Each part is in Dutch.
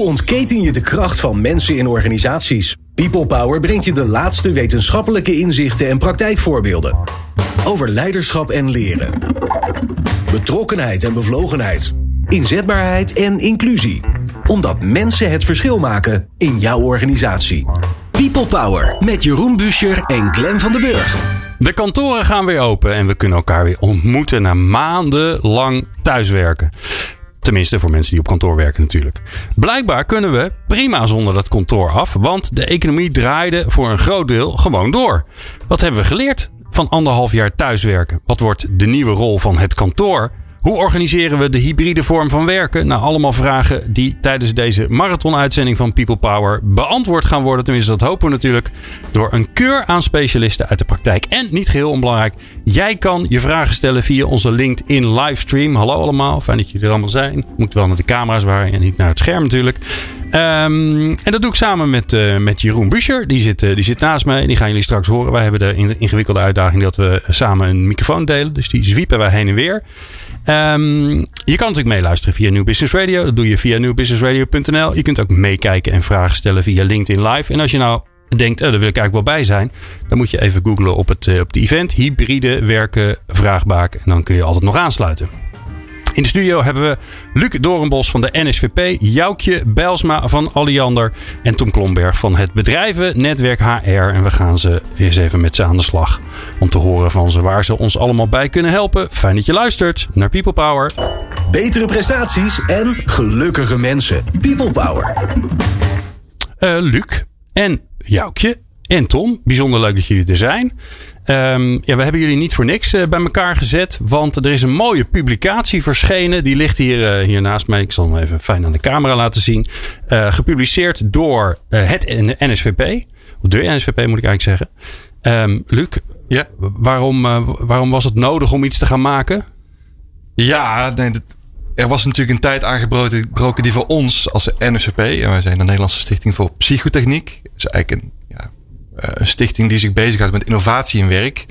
Ontketen je de kracht van mensen in organisaties? People Power brengt je de laatste wetenschappelijke inzichten en praktijkvoorbeelden. Over leiderschap en leren. Betrokkenheid en bevlogenheid. Inzetbaarheid en inclusie. Omdat mensen het verschil maken in jouw organisatie. People Power met Jeroen Buescher en Glenn van den Burg. De kantoren gaan weer open en we kunnen elkaar weer ontmoeten na maandenlang thuiswerken. Tenminste, voor mensen die op kantoor werken natuurlijk. Blijkbaar kunnen we prima zonder dat kantoor af, want de economie draaide voor een groot deel gewoon door. Wat hebben we geleerd van anderhalf jaar thuiswerken? Wat wordt de nieuwe rol van het kantoor? Hoe organiseren we de hybride vorm van werken? Nou, allemaal vragen die tijdens deze marathon-uitzending van People Power beantwoord gaan worden. Tenminste, dat hopen we natuurlijk. Door een keur aan specialisten uit de praktijk. En niet geheel onbelangrijk, jij kan je vragen stellen via onze LinkedIn livestream. Hallo allemaal, fijn dat jullie er allemaal zijn. Moet wel naar de camera's waar en niet naar het scherm natuurlijk. Um, en dat doe ik samen met, uh, met Jeroen Buscher. Die zit, uh, die zit naast mij. Die gaan jullie straks horen. Wij hebben de ingewikkelde uitdaging dat we samen een microfoon delen. Dus die zwiepen wij heen en weer. Um, je kan natuurlijk meeluisteren via New Business Radio. Dat doe je via newbusinessradio.nl. Je kunt ook meekijken en vragen stellen via LinkedIn Live. En als je nou denkt, oh, daar wil ik eigenlijk wel bij zijn. Dan moet je even googlen op het, uh, op de event. Hybride werken vraagbaak. En dan kun je altijd nog aansluiten. In de studio hebben we Luc Dorenbos van de NSVP, Joukje Bijlsma van Alliander en Tom Klomberg van het bedrijvennetwerk HR. En we gaan ze eens even met ze aan de slag om te horen van ze waar ze ons allemaal bij kunnen helpen. Fijn dat je luistert naar People Power. Betere prestaties en gelukkige mensen. People Power. Uh, Luc en Joukje en Tom, bijzonder leuk dat jullie er zijn. Um, ja, we hebben jullie niet voor niks uh, bij elkaar gezet. Want er is een mooie publicatie verschenen. Die ligt hier, uh, hier naast mij. Ik zal hem even fijn aan de camera laten zien. Uh, gepubliceerd door het NSVP. Of de NSVP moet ik eigenlijk zeggen. Um, Luc, ja. waarom, waarom was het nodig om iets te gaan maken? Ja, nee, dat, er was natuurlijk een tijd aangebroken die voor ons als NSVP... en wij zijn de Nederlandse Stichting voor Psychotechniek... is eigenlijk een eh, een stichting die zich bezighoudt met innovatie in werk.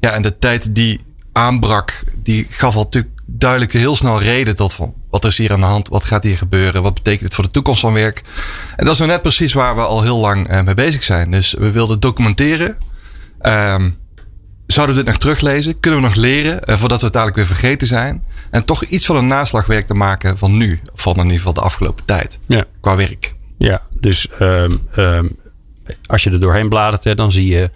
Ja, en de tijd die aanbrak, die gaf al natuurlijk duidelijk heel snel reden tot van wat is hier aan de hand, wat gaat hier gebeuren, wat betekent het voor de toekomst van werk. En dat is nou net precies waar we al heel lang uh, mee bezig zijn. Dus we wilden documenteren. Um, zouden we dit nog teruglezen? Kunnen we nog leren uh, voordat we het dadelijk weer vergeten zijn? En toch iets van een naslagwerk te maken van nu, van in ieder geval de afgelopen tijd, ja. qua werk. Ja, dus um, um, als je er doorheen bladert, dan zie je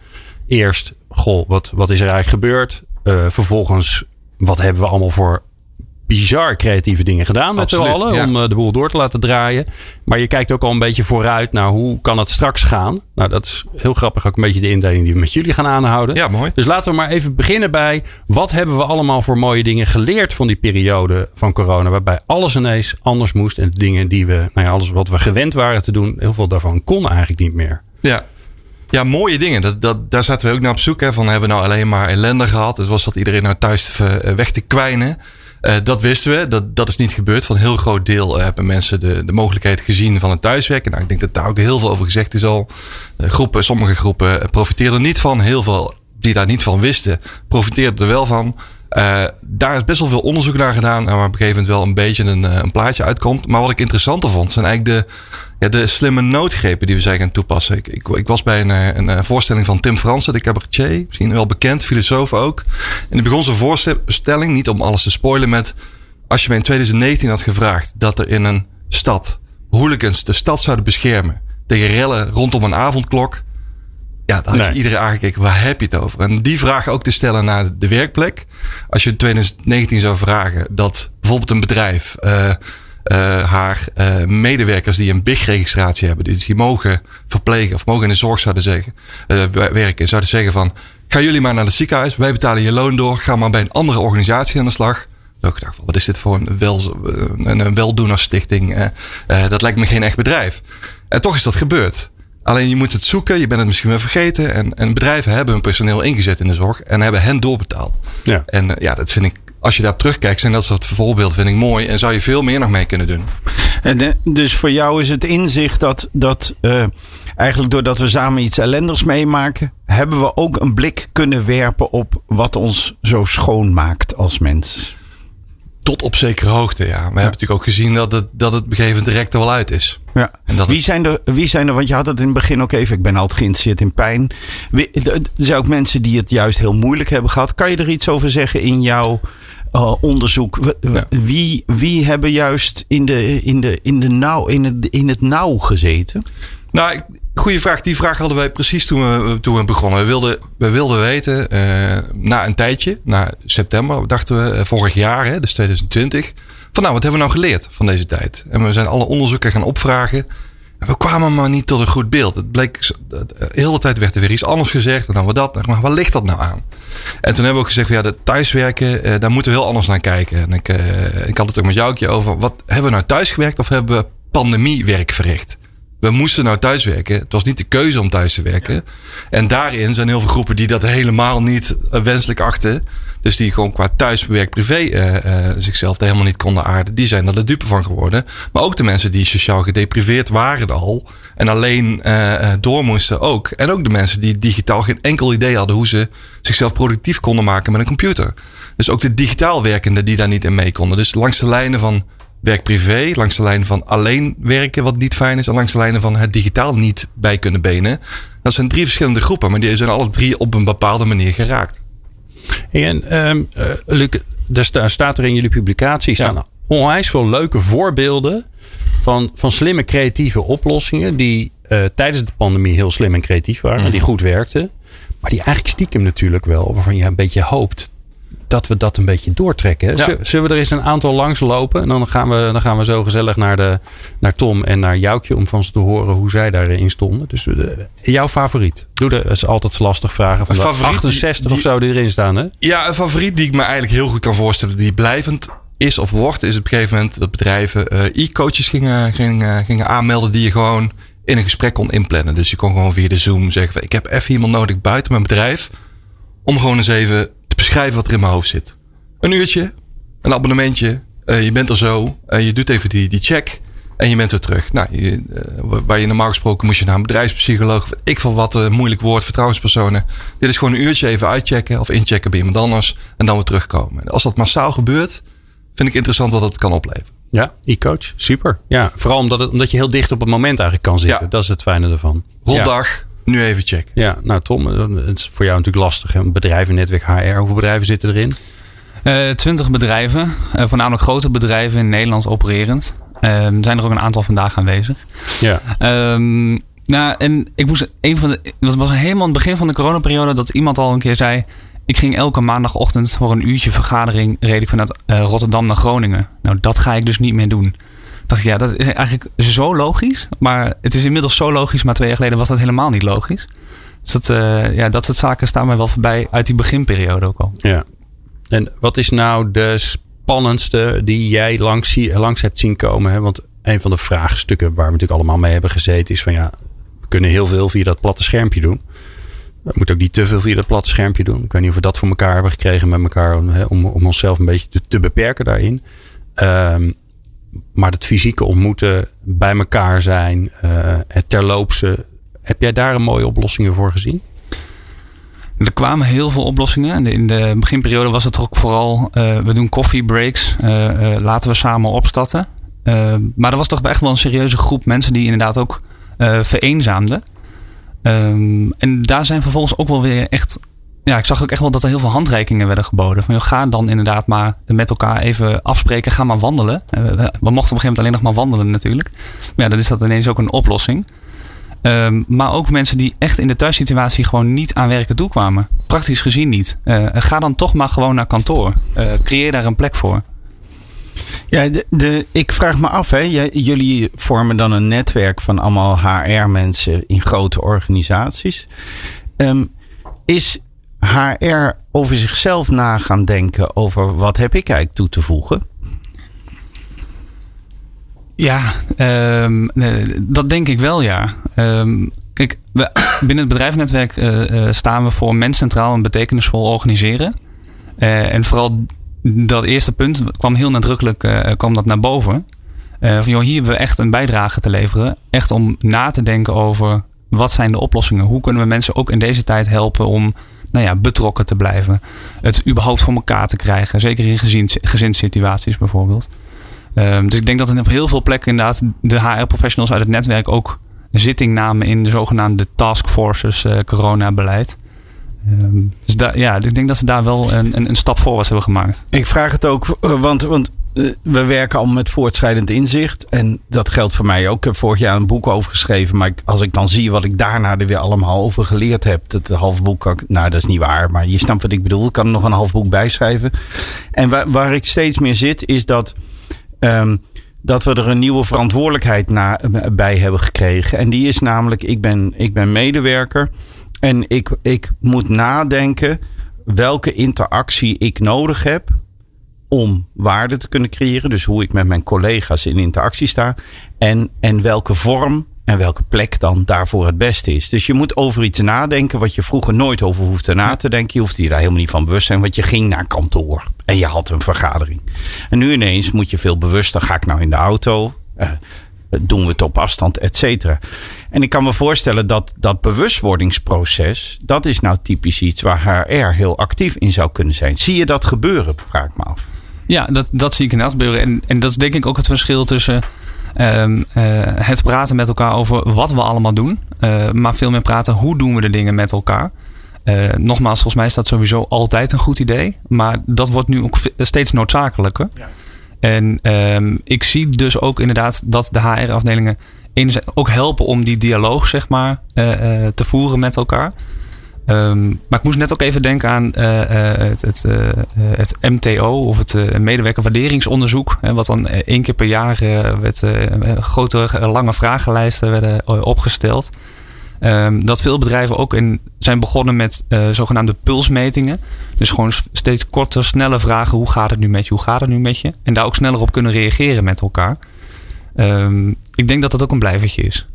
eerst, goh, wat, wat is er eigenlijk gebeurd? Uh, vervolgens, wat hebben we allemaal voor bizar creatieve dingen gedaan met z'n allen. Om uh, de boel door te laten draaien. Maar je kijkt ook al een beetje vooruit naar hoe kan het straks gaan. Nou, dat is heel grappig. Ook een beetje de indeling die we met jullie gaan aanhouden. Ja, mooi. Dus laten we maar even beginnen bij wat hebben we allemaal voor mooie dingen geleerd van die periode van corona. Waarbij alles ineens anders moest. En dingen die we, nou ja, alles wat we gewend waren te doen. Heel veel daarvan kon eigenlijk niet meer. Ja. Ja, mooie dingen. Dat, dat, daar zaten we ook naar op zoek. Hè, van hebben we nou alleen maar ellende gehad? Dus was dat iedereen nou thuis eh, weg te kwijnen? Uh, dat wisten we. Dat, dat is niet gebeurd. Van een heel groot deel uh, hebben mensen de, de mogelijkheid gezien van het thuiswerken. Nou, ik denk dat daar ook heel veel over gezegd is al. groepen, sommige groepen profiteerden er niet van. Heel veel die daar niet van wisten, profiteerden er wel van. Uh, daar is best wel veel onderzoek naar gedaan. En waar op een gegeven moment wel een beetje een, een plaatje uitkomt. Maar wat ik interessanter vond, zijn eigenlijk de, ja, de slimme noodgrepen die we zijn gaan toepassen. Ik, ik, was bij een, eh, een, voorstelling van Tim Fransen, de cabaretier. Misschien wel bekend, filosoof ook. En die begon zijn voorstelling, niet om alles te spoilen, met... Als je mij in 2019 had gevraagd dat er in een stad hooligans de stad zouden beschermen tegen rellen rondom een avondklok. Ja, dan had je iedereen aangekeken, waar heb je het over? En die vraag ook te stellen naar de werkplek. Als je in 2019 zou vragen dat bijvoorbeeld een bedrijf... Uh, uh, haar uh, medewerkers die een BIG-registratie hebben, dus die mogen verplegen of mogen in de zorg zouden zeggen, werken, zouden zeggen van, ga jullie maar naar het ziekenhuis, wij betalen je loon door, ga maar bij een andere organisatie aan de slag. Ik gedacht, wat is dit voor een, wel, een, een weldoenersstichting? dat lijkt me geen echt bedrijf. En toch is dat gebeurd. Alleen je moet het zoeken, je bent het misschien wel vergeten. En, en bedrijven hebben hun personeel ingezet in de zorg en hebben hen doorbetaald. Ja. En ja, dat vind ik als je daarop terugkijkt, zijn dat soort voorbeelden vind ik mooi. En zou je veel meer nog mee kunnen doen. En de, dus voor jou is het inzicht dat, dat uh, eigenlijk doordat we samen iets ellendigs meemaken, hebben we ook een blik kunnen werpen op wat ons zo schoon maakt als mens. Tot op zekere hoogte, ja. Maar we hebben natuurlijk ook gezien dat het, dat het op een gegeven moment direct er wel uit is. Ja. Wie, zijn er, wie zijn er, want je had het in het begin ook even, ik ben altijd geïnteresseerd in pijn. Er zijn ook mensen die het juist heel moeilijk hebben gehad. Kan je er iets over zeggen in jouw uh, onderzoek? Wie, wie hebben juist in, de, in, de, in, de nauw, in, het, in het nauw gezeten? Nou, goede vraag. Die vraag hadden wij precies toen we, toen we begonnen. We wilden, we wilden weten, uh, na een tijdje, na september, dachten we, uh, vorig jaar, hè, dus 2020. Van nou, wat hebben we nou geleerd van deze tijd? En we zijn alle onderzoeken gaan opvragen. En we kwamen maar niet tot een goed beeld. Het bleek, de hele tijd werd er weer iets anders gezegd. En dan wat dat. Maar waar ligt dat nou aan? En toen hebben we ook gezegd, ja, dat thuiswerken, eh, daar moeten we heel anders naar kijken. En ik, uh, ik had het ook met jou over. Wat hebben we nou thuisgewerkt of hebben we pandemiewerk verricht? We moesten nou thuiswerken. Het was niet de keuze om thuis te werken. En daarin zijn heel veel groepen die dat helemaal niet eh, wenselijk achten. Dus die gewoon qua thuiswerk privé uh, uh, zichzelf helemaal niet konden aarden. Die zijn er de dupe van geworden. Maar ook de mensen die sociaal gedepriveerd waren al. En alleen door moesten ook. En ook de mensen die digitaal geen enkel idee hadden hoe ze zichzelf productief konden maken met een computer. Dus ook de digitaal werkenden die daar niet in mee konden. Dus langs de lijnen van werk privé, langs de lijn van alleen werken wat niet fijn is, en langs de lijnen van het digitaal niet bij kunnen benen. Dat zijn drie verschillende groepen, maar die zijn alle drie op een bepaalde manier geraakt. En um, uh, Luc, daar staat er in jullie publicatie staan ja. onwijs veel leuke voorbeelden van, van slimme creatieve oplossingen die uh, tijdens de pandemie heel slim en creatief waren, mm. die goed werkten. Maar die eigenlijk stiekem natuurlijk wel, waarvan je een beetje hoopt dat we dat een beetje doortrekken. Ja. Zullen we er eens een aantal langs lopen? En dan gaan we, dan gaan we zo gezellig naar, de, naar Tom en naar Joukje om van ze te horen hoe zij daarin stonden. Dus de, jouw favoriet? Doe dat is altijd lastig vragen. Van de 68 die, of zo die erin staan. Hè? Ja, een favoriet die ik me eigenlijk heel goed kan voorstellen, die blijvend is of wordt, is op een gegeven moment dat bedrijven uh, e-coaches gingen, gingen, gingen aanmelden die je gewoon in een gesprek kon inplannen. Dus je kon gewoon via de Zoom zeggen: Ik heb even iemand nodig buiten mijn bedrijf. Om gewoon eens even beschrijven wat er in mijn hoofd zit. Een uurtje, een abonnementje, uh, je bent er zo, uh, je doet even die, die check en je bent weer terug. Nou, je, uh, waar je normaal gesproken moest je naar een bedrijfspsycholoog, ik van wat een moeilijk woord, vertrouwenspersonen. Dit is gewoon een uurtje even uitchecken of inchecken bij iemand anders en dan weer terugkomen. En als dat massaal gebeurt, vind ik interessant wat dat kan opleveren. Ja, e-coach, super. Ja, vooral omdat, het, omdat je heel dicht op het moment eigenlijk kan zitten. Ja. Dat is het fijne ervan. Rotdag, nu even checken. Ja, nou Tom, het is voor jou natuurlijk lastig. Hè? Bedrijven, netwerk HR, hoeveel bedrijven zitten erin? Uh, twintig bedrijven, uh, voornamelijk grote bedrijven in Nederland opererend. Uh, zijn er ook een aantal vandaag aanwezig. Ja. Um, nou, en ik moest een van de. Het was helemaal aan het begin van de coronaperiode dat iemand al een keer zei. Ik ging elke maandagochtend voor een uurtje vergadering. reed ik vanuit Rotterdam naar Groningen. Nou, dat ga ik dus niet meer doen dacht ja, dat is eigenlijk zo logisch. Maar het is inmiddels zo logisch, maar twee jaar geleden was dat helemaal niet logisch. Dus dat, uh, ja, dat soort zaken staan mij wel voorbij uit die beginperiode ook al. Ja. En wat is nou de spannendste die jij langs, langs hebt zien komen? Hè? Want een van de vraagstukken waar we natuurlijk allemaal mee hebben gezeten is van ja, we kunnen heel veel via dat platte schermpje doen. We moeten ook niet te veel via dat platte schermpje doen. Ik weet niet of we dat voor elkaar hebben gekregen met elkaar om, om, om onszelf een beetje te, te beperken daarin. Um, maar het fysieke ontmoeten, bij elkaar zijn, uh, het terloopse. Heb jij daar een mooie oplossingen voor gezien? Er kwamen heel veel oplossingen. In de beginperiode was het ook vooral, uh, we doen koffiebreaks, uh, uh, laten we samen opstatten. maar er was toch echt wel een serieuze groep mensen die inderdaad ook vereenzaamden. Um, en daar zijn vervolgens ook wel weer echt ja, ik zag ook echt wel dat er heel veel handreikingen werden geboden. Van, joh, ga dan inderdaad maar met elkaar even afspreken. Ga maar wandelen. We, we, mochten op een gegeven moment alleen nog maar wandelen natuurlijk. Maar ja, dan is dat ineens ook een oplossing. Um, maar ook mensen die echt in de thuissituatie gewoon niet aan werken toekwamen. Praktisch gezien niet. Uh, ga dan toch maar gewoon naar kantoor. Uh, creëer daar een plek voor. Ja, de, de, ik vraag me af, hè, jullie vormen dan een netwerk van allemaal HR-mensen in grote organisaties. Um, is HR over zichzelf na gaan denken over wat heb ik eigenlijk toe te voegen? Ja, um, dat denk ik wel, ja. Um, kijk, binnen het bedrijfsnetwerk uh, uh, staan we voor mens centraal en betekenisvol organiseren. Uh, en vooral dat eerste punt kwam heel nadrukkelijk kwam dat naar boven. van joh, hier hebben we echt een bijdrage te leveren. Echt om na te denken over wat zijn de oplossingen? Hoe kunnen we mensen ook in deze tijd helpen om nou ja, betrokken te blijven. Het überhaupt voor elkaar te krijgen. Zeker in gezins, gezinssituaties bijvoorbeeld. Ehm, dus ik denk dat er op heel veel plekken inderdaad de HR-professionals uit het netwerk ook zitting namen in de zogenaamde taskforces uh, coronabeleid. Um, dus daar, ja, ik denk dat ze daar wel een, een, een stap voorwaarts hebben gemaakt. Ik vraag het ook, eh, want, want eh, we werken al met voortschrijdend inzicht. En dat geldt voor mij ook. Ik heb vorig jaar een boek over geschreven. Maar als ik dan zie wat ik daarna er weer allemaal over geleerd heb. Dat half boek, nou dat is niet waar. Maar je snapt wat ik bedoel. Ik kan er nog een half boek bijschrijven. En waar, waar ik steeds meer zit is dat... Um, dat we er een nieuwe verantwoordelijkheid bij hebben gekregen. En die is namelijk, ik ben, ik ben medewerker. En ik, ik moet nadenken welke interactie ik nodig heb om waarde te kunnen creëren. Dus hoe ik met mijn collega's in interactie sta. En, en welke vorm en welke plek dan daarvoor het beste is. Dus je moet over iets nadenken wat je vroeger nooit over hoefde na te denken. Je hoefde je daar helemaal niet van bewust zijn, want je ging naar kantoor en je had een vergadering. En nu ineens moet je veel bewuster, ga ik nou in de auto? Uh, doen we het op afstand, et cetera. En ik kan me voorstellen dat dat bewustwordingsproces, dat is nou typisch iets waar HR heel actief in zou kunnen zijn. Zie je dat gebeuren, vraag ik me af. Ja, dat, dat zie ik inderdaad gebeuren. En, en dat is denk ik ook het verschil tussen um, uh, het praten met elkaar over wat we allemaal doen. Uh, maar veel meer praten hoe doen we de dingen met elkaar. Uh, nogmaals, volgens mij is dat sowieso altijd een goed idee. Maar dat wordt nu ook steeds noodzakelijker. Ja. En um, ik zie dus ook inderdaad dat de HR-afdelingen ook helpen om die dialoog zeg maar, te voeren met elkaar. Um, maar ik moest net ook even denken aan uh, het, het, het, MTO of het medewerkerwaarderingsonderzoek. wat dan één keer per jaar werd, grote, lange vragenlijsten werden opgesteld. Um, dat veel bedrijven ook in, zijn begonnen met zogenaamde pulsmetingen. Dus gewoon steeds korter, snelle vragen. Hoe gaat het nu met je? Hoe gaat het nu met je? En daar ook sneller op kunnen reageren met elkaar. Um, ik denk dat dat ook een blijvertje is.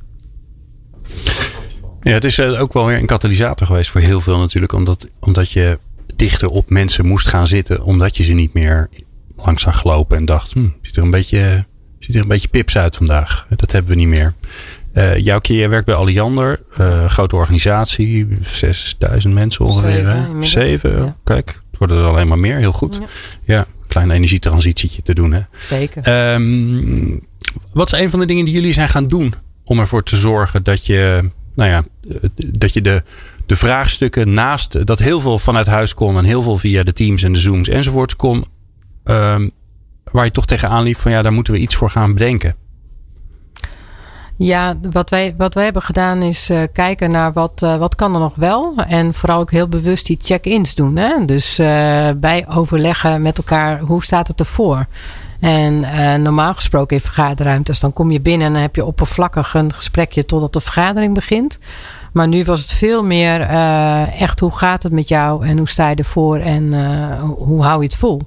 Ja, het is eh, ook wel weer een katalysator geweest voor heel veel natuurlijk. Omdat, omdat je dichter op mensen moest gaan zitten. Omdat je ze niet meer langs zag lopen en dacht, hm, ziet er een beetje, ziet er een beetje pips uit vandaag. Dat hebben we niet meer. Uh, jouw keer, werkt bij Alliander, uh, grote organisatie, 6000 mensen ongeveer. Zeven, Zeven. Ja. kijk, het worden er alleen maar meer, heel goed. Ja, ja klein energietransitietje te doen. Hè. Zeker. Um, wat is een van de dingen die jullie zijn gaan doen om ervoor te zorgen dat je nou ja, dat je de, de vraagstukken naast dat heel veel vanuit huis kon en heel veel via de Teams en de Zooms enzovoorts kon, um, waar je toch tegenaan liep van ja, daar moeten we iets voor gaan bedenken. Ja, wat wij, wat wij hebben gedaan is uh, kijken naar wat, uh, wat kan er nog wel. En vooral ook heel bewust die check-ins doen. Hè? Dus uh, bij overleggen met elkaar, hoe staat het ervoor? En uh, normaal gesproken in vergaderruimtes, dan kom je binnen en dan heb je oppervlakkig een gesprekje totdat de vergadering begint. Maar nu was het veel meer uh, echt hoe gaat het met jou en hoe sta je ervoor en uh, hoe hou je het vol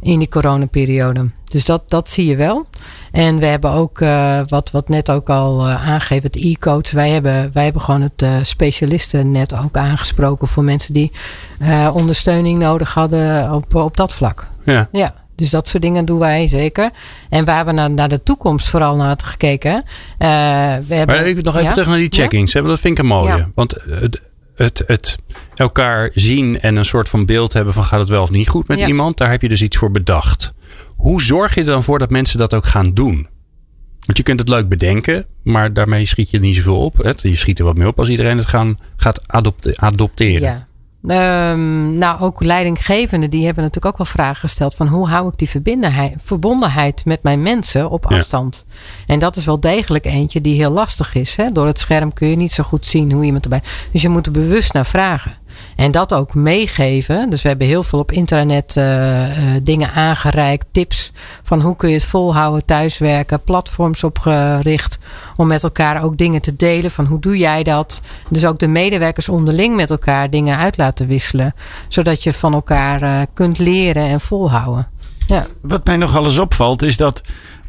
in die coronaperiode. Dus dat, dat zie je wel. En we hebben ook, uh, wat, wat net ook al uh, aangegeven, het e-coach. Wij hebben, wij hebben gewoon het uh, specialistennet ook aangesproken voor mensen die ondersteuning nodig hadden op, op dat vlak. Ja. ja. Dus dat soort dingen doen wij zeker. En waar we naar, naar de toekomst vooral naar hadden gekeken. Uh, we hebben, maar ik nog even ja? terug naar die checkings. Ja? Dat vind ik een mooie. Ja. Want het, het, het, elkaar zien en een soort van beeld hebben van gaat het wel of niet goed met iemand. Daar heb je dus iets voor bedacht. Hoe zorg je er dan voor dat mensen dat ook gaan doen? Want je kunt het leuk bedenken, maar daarmee schiet je niet zoveel op. Je schiet er wat meer op als iedereen het gaan, gaat adopteren. Ja. Um, nou, ook leidinggevenden die hebben natuurlijk ook wel vragen gesteld van hoe hou ik die verbondenheid met mijn mensen op afstand. Ja. En dat is wel degelijk eentje die heel lastig is. Hè? Door het scherm kun je niet zo goed zien hoe iemand erbij. Dus je moet er bewust naar vragen. En dat ook meegeven. Dus we hebben heel veel op internet uh, uh, dingen aangereikt. Tips van hoe kun je het volhouden, thuiswerken. Platforms opgericht om met elkaar ook dingen te delen. Van hoe doe jij dat? Dus ook de medewerkers onderling met elkaar dingen uit laten wisselen. Zodat je van elkaar uh, kunt leren en volhouden. Ja. Wat mij nog alles opvalt is dat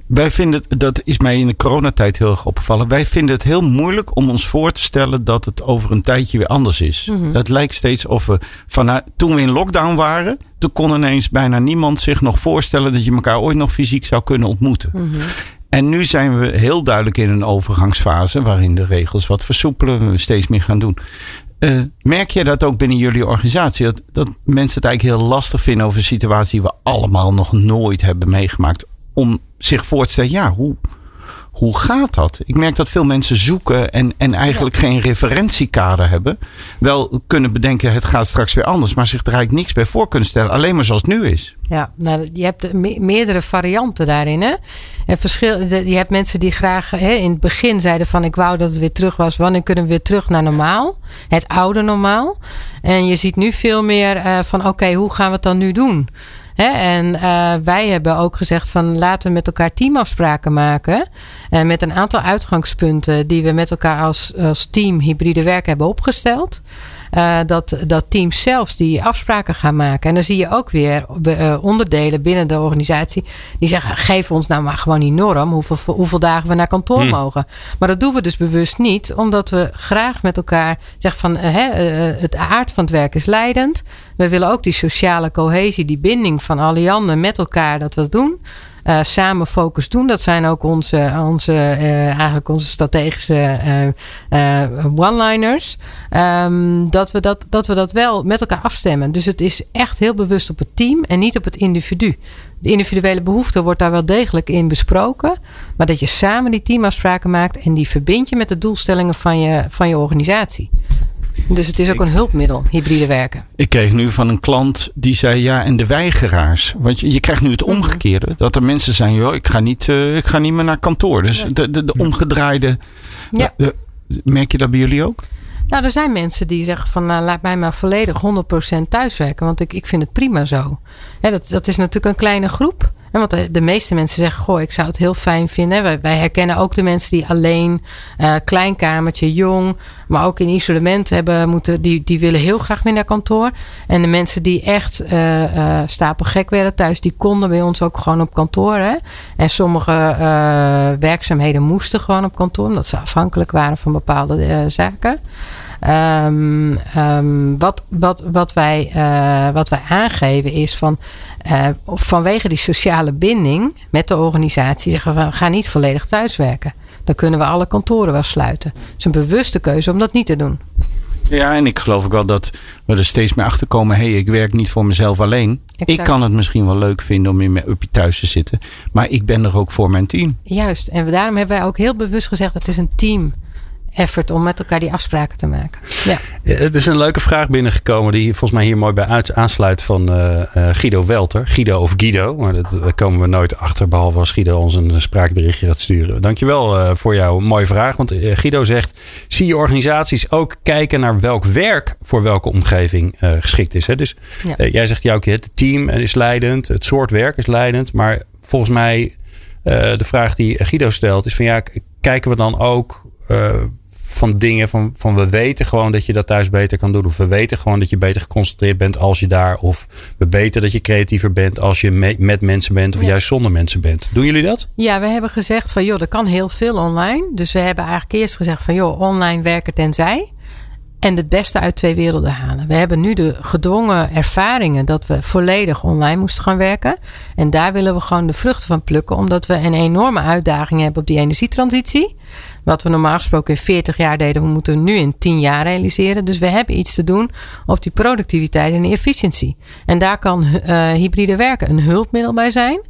wij vinden, dat is mij in de coronatijd heel erg opgevallen. Wij vinden het heel moeilijk om ons voor te stellen dat het over een tijdje weer anders is. Mm -hmm. Het lijkt steeds of we vanuit, toen we in lockdown waren, toen kon ineens bijna niemand zich nog voorstellen dat je elkaar ooit nog fysiek zou kunnen ontmoeten. Mm -hmm. En nu zijn we heel duidelijk in een overgangsfase waarin de regels wat versoepelen, we steeds meer gaan doen. Uh, merk je dat ook binnen jullie organisatie? Dat, dat mensen het eigenlijk heel lastig vinden over een situatie die we allemaal nog nooit hebben meegemaakt. Om zich voor te stellen, ja, hoe, hoe gaat dat? Ik merk dat veel mensen zoeken en, en eigenlijk geen referentiekader hebben. Wel kunnen bedenken, het gaat straks weer anders, maar zich er eigenlijk niks bij voor kunnen stellen. Alleen maar zoals het nu is. Ja, nou, je hebt meerdere varianten daarin. Hè? En verschil, je hebt mensen die graag hè, in het begin zeiden van ik wou dat het weer terug was. Wanneer kunnen we weer terug naar normaal? Het oude normaal. En je ziet nu veel meer uh, van oké, hoe gaan we het dan nu doen? En uh, wij hebben ook gezegd van laten we met elkaar teamafspraken maken. En met een aantal uitgangspunten die we met elkaar als, als team hybride werk hebben opgesteld. Uh, dat, dat teams zelfs die afspraken gaan maken. En dan zie je ook weer uh, onderdelen binnen de organisatie die zeggen: geef ons nou maar gewoon die norm, hoeveel, hoeveel dagen we naar kantoor hmm. mogen. Maar dat doen we dus bewust niet, omdat we graag met elkaar zeggen: van uh, het aard van het werk is leidend. We willen ook die sociale cohesie, die binding van Allianne met elkaar dat we dat doen. Uh, samen focus doen. Dat zijn ook onze, onze, uh, eigenlijk onze strategische uh, one-liners. Um, dat, we dat, dat we dat wel met elkaar afstemmen. Dus het is echt heel bewust op het team en niet op het individu. De individuele behoefte wordt daar wel degelijk in besproken. Maar dat je samen die teamafspraken maakt en die verbind je met de doelstellingen van je, van je organisatie. Dus het is ook een hulpmiddel, hybride werken. Ik kreeg nu van een klant die zei ja, en de weigeraars. Want je, je krijgt nu het mhm. omgekeerde. Dat er mensen zijn, joh, ik ga niet, uh, ik ga niet meer naar kantoor. Dus de, de, de omgedraaide. Ja. Merk je dat bij jullie ook? Nou, er zijn mensen die zeggen van nou, laat mij maar volledig 100% thuiswerken. Want ik, ik vind het prima zo. Ja, dat, dat is natuurlijk een kleine groep. En want de, meeste mensen zeggen, goh, ik zou het heel fijn vinden. Wij, herkennen ook de mensen die alleen, uh, klein kamertje, jong, maar ook in isolement hebben moeten, die, die willen heel graag weer naar kantoor. En de mensen die echt uh, uh, stapelgek werden thuis, die konden bij ons ook gewoon op kantoor. Hè? En sommige werkzaamheden moesten gewoon op kantoor, omdat ze afhankelijk waren van bepaalde zaken. Um, um, wat, wat, wat, wij, uh, wat wij aangeven is van uh, vanwege die sociale binding met de organisatie zeggen we, we gaan niet volledig thuiswerken. Dan kunnen we alle kantoren wel sluiten. Het is een bewuste keuze om dat niet te doen. Ja, en ik geloof ook wel dat we er steeds meer achter komen. Hé, hey, ik werk niet voor mezelf alleen. Ik kan het misschien wel leuk vinden om in mijn uppie thuis te zitten. Maar ik ben er ook voor mijn team. Juist. En daarom hebben wij ook heel bewust gezegd: het is een team effort om met elkaar die afspraken te maken. Ja. Het is een leuke vraag binnengekomen die volgens mij hier mooi bij aansluit van uh, Guido Welter. Guido of Guido, maar dat, daar komen we nooit achter behalve als Guido ons een spraakberichtje gaat sturen. Dankjewel uh, voor jouw mooie vraag. Want Guido zegt, zie je organisaties ook kijken naar welk werk voor welke omgeving geschikt is. Hè? Dus jij zegt jou keer, het team is leidend, het soort werk is leidend. Maar volgens mij de vraag die Guido stelt is van ja, kijken we dan ook van dingen van, van we weten gewoon dat je dat thuis beter kan doen. Of we weten gewoon dat je beter geconcentreerd bent als je daar. Of we weten dat je creatiever bent als je met mensen bent of juist zonder mensen bent. Doen jullie dat? Ja, we hebben gezegd van joh, er kan heel veel online. Dus we hebben eigenlijk eerst gezegd van joh, online werken tenzij. En het beste uit twee werelden halen. We hebben nu de gedwongen ervaringen dat we volledig online moesten gaan werken. En daar willen we gewoon de vruchten van plukken. Omdat we een enorme uitdaging hebben op die energietransitie. Wat we normaal gesproken in 40 jaar deden, we moeten nu in 10 jaar realiseren. Dus we hebben iets te doen op die productiviteit en die efficiëntie. En daar kan uh, hybride werken een hulpmiddel bij zijn.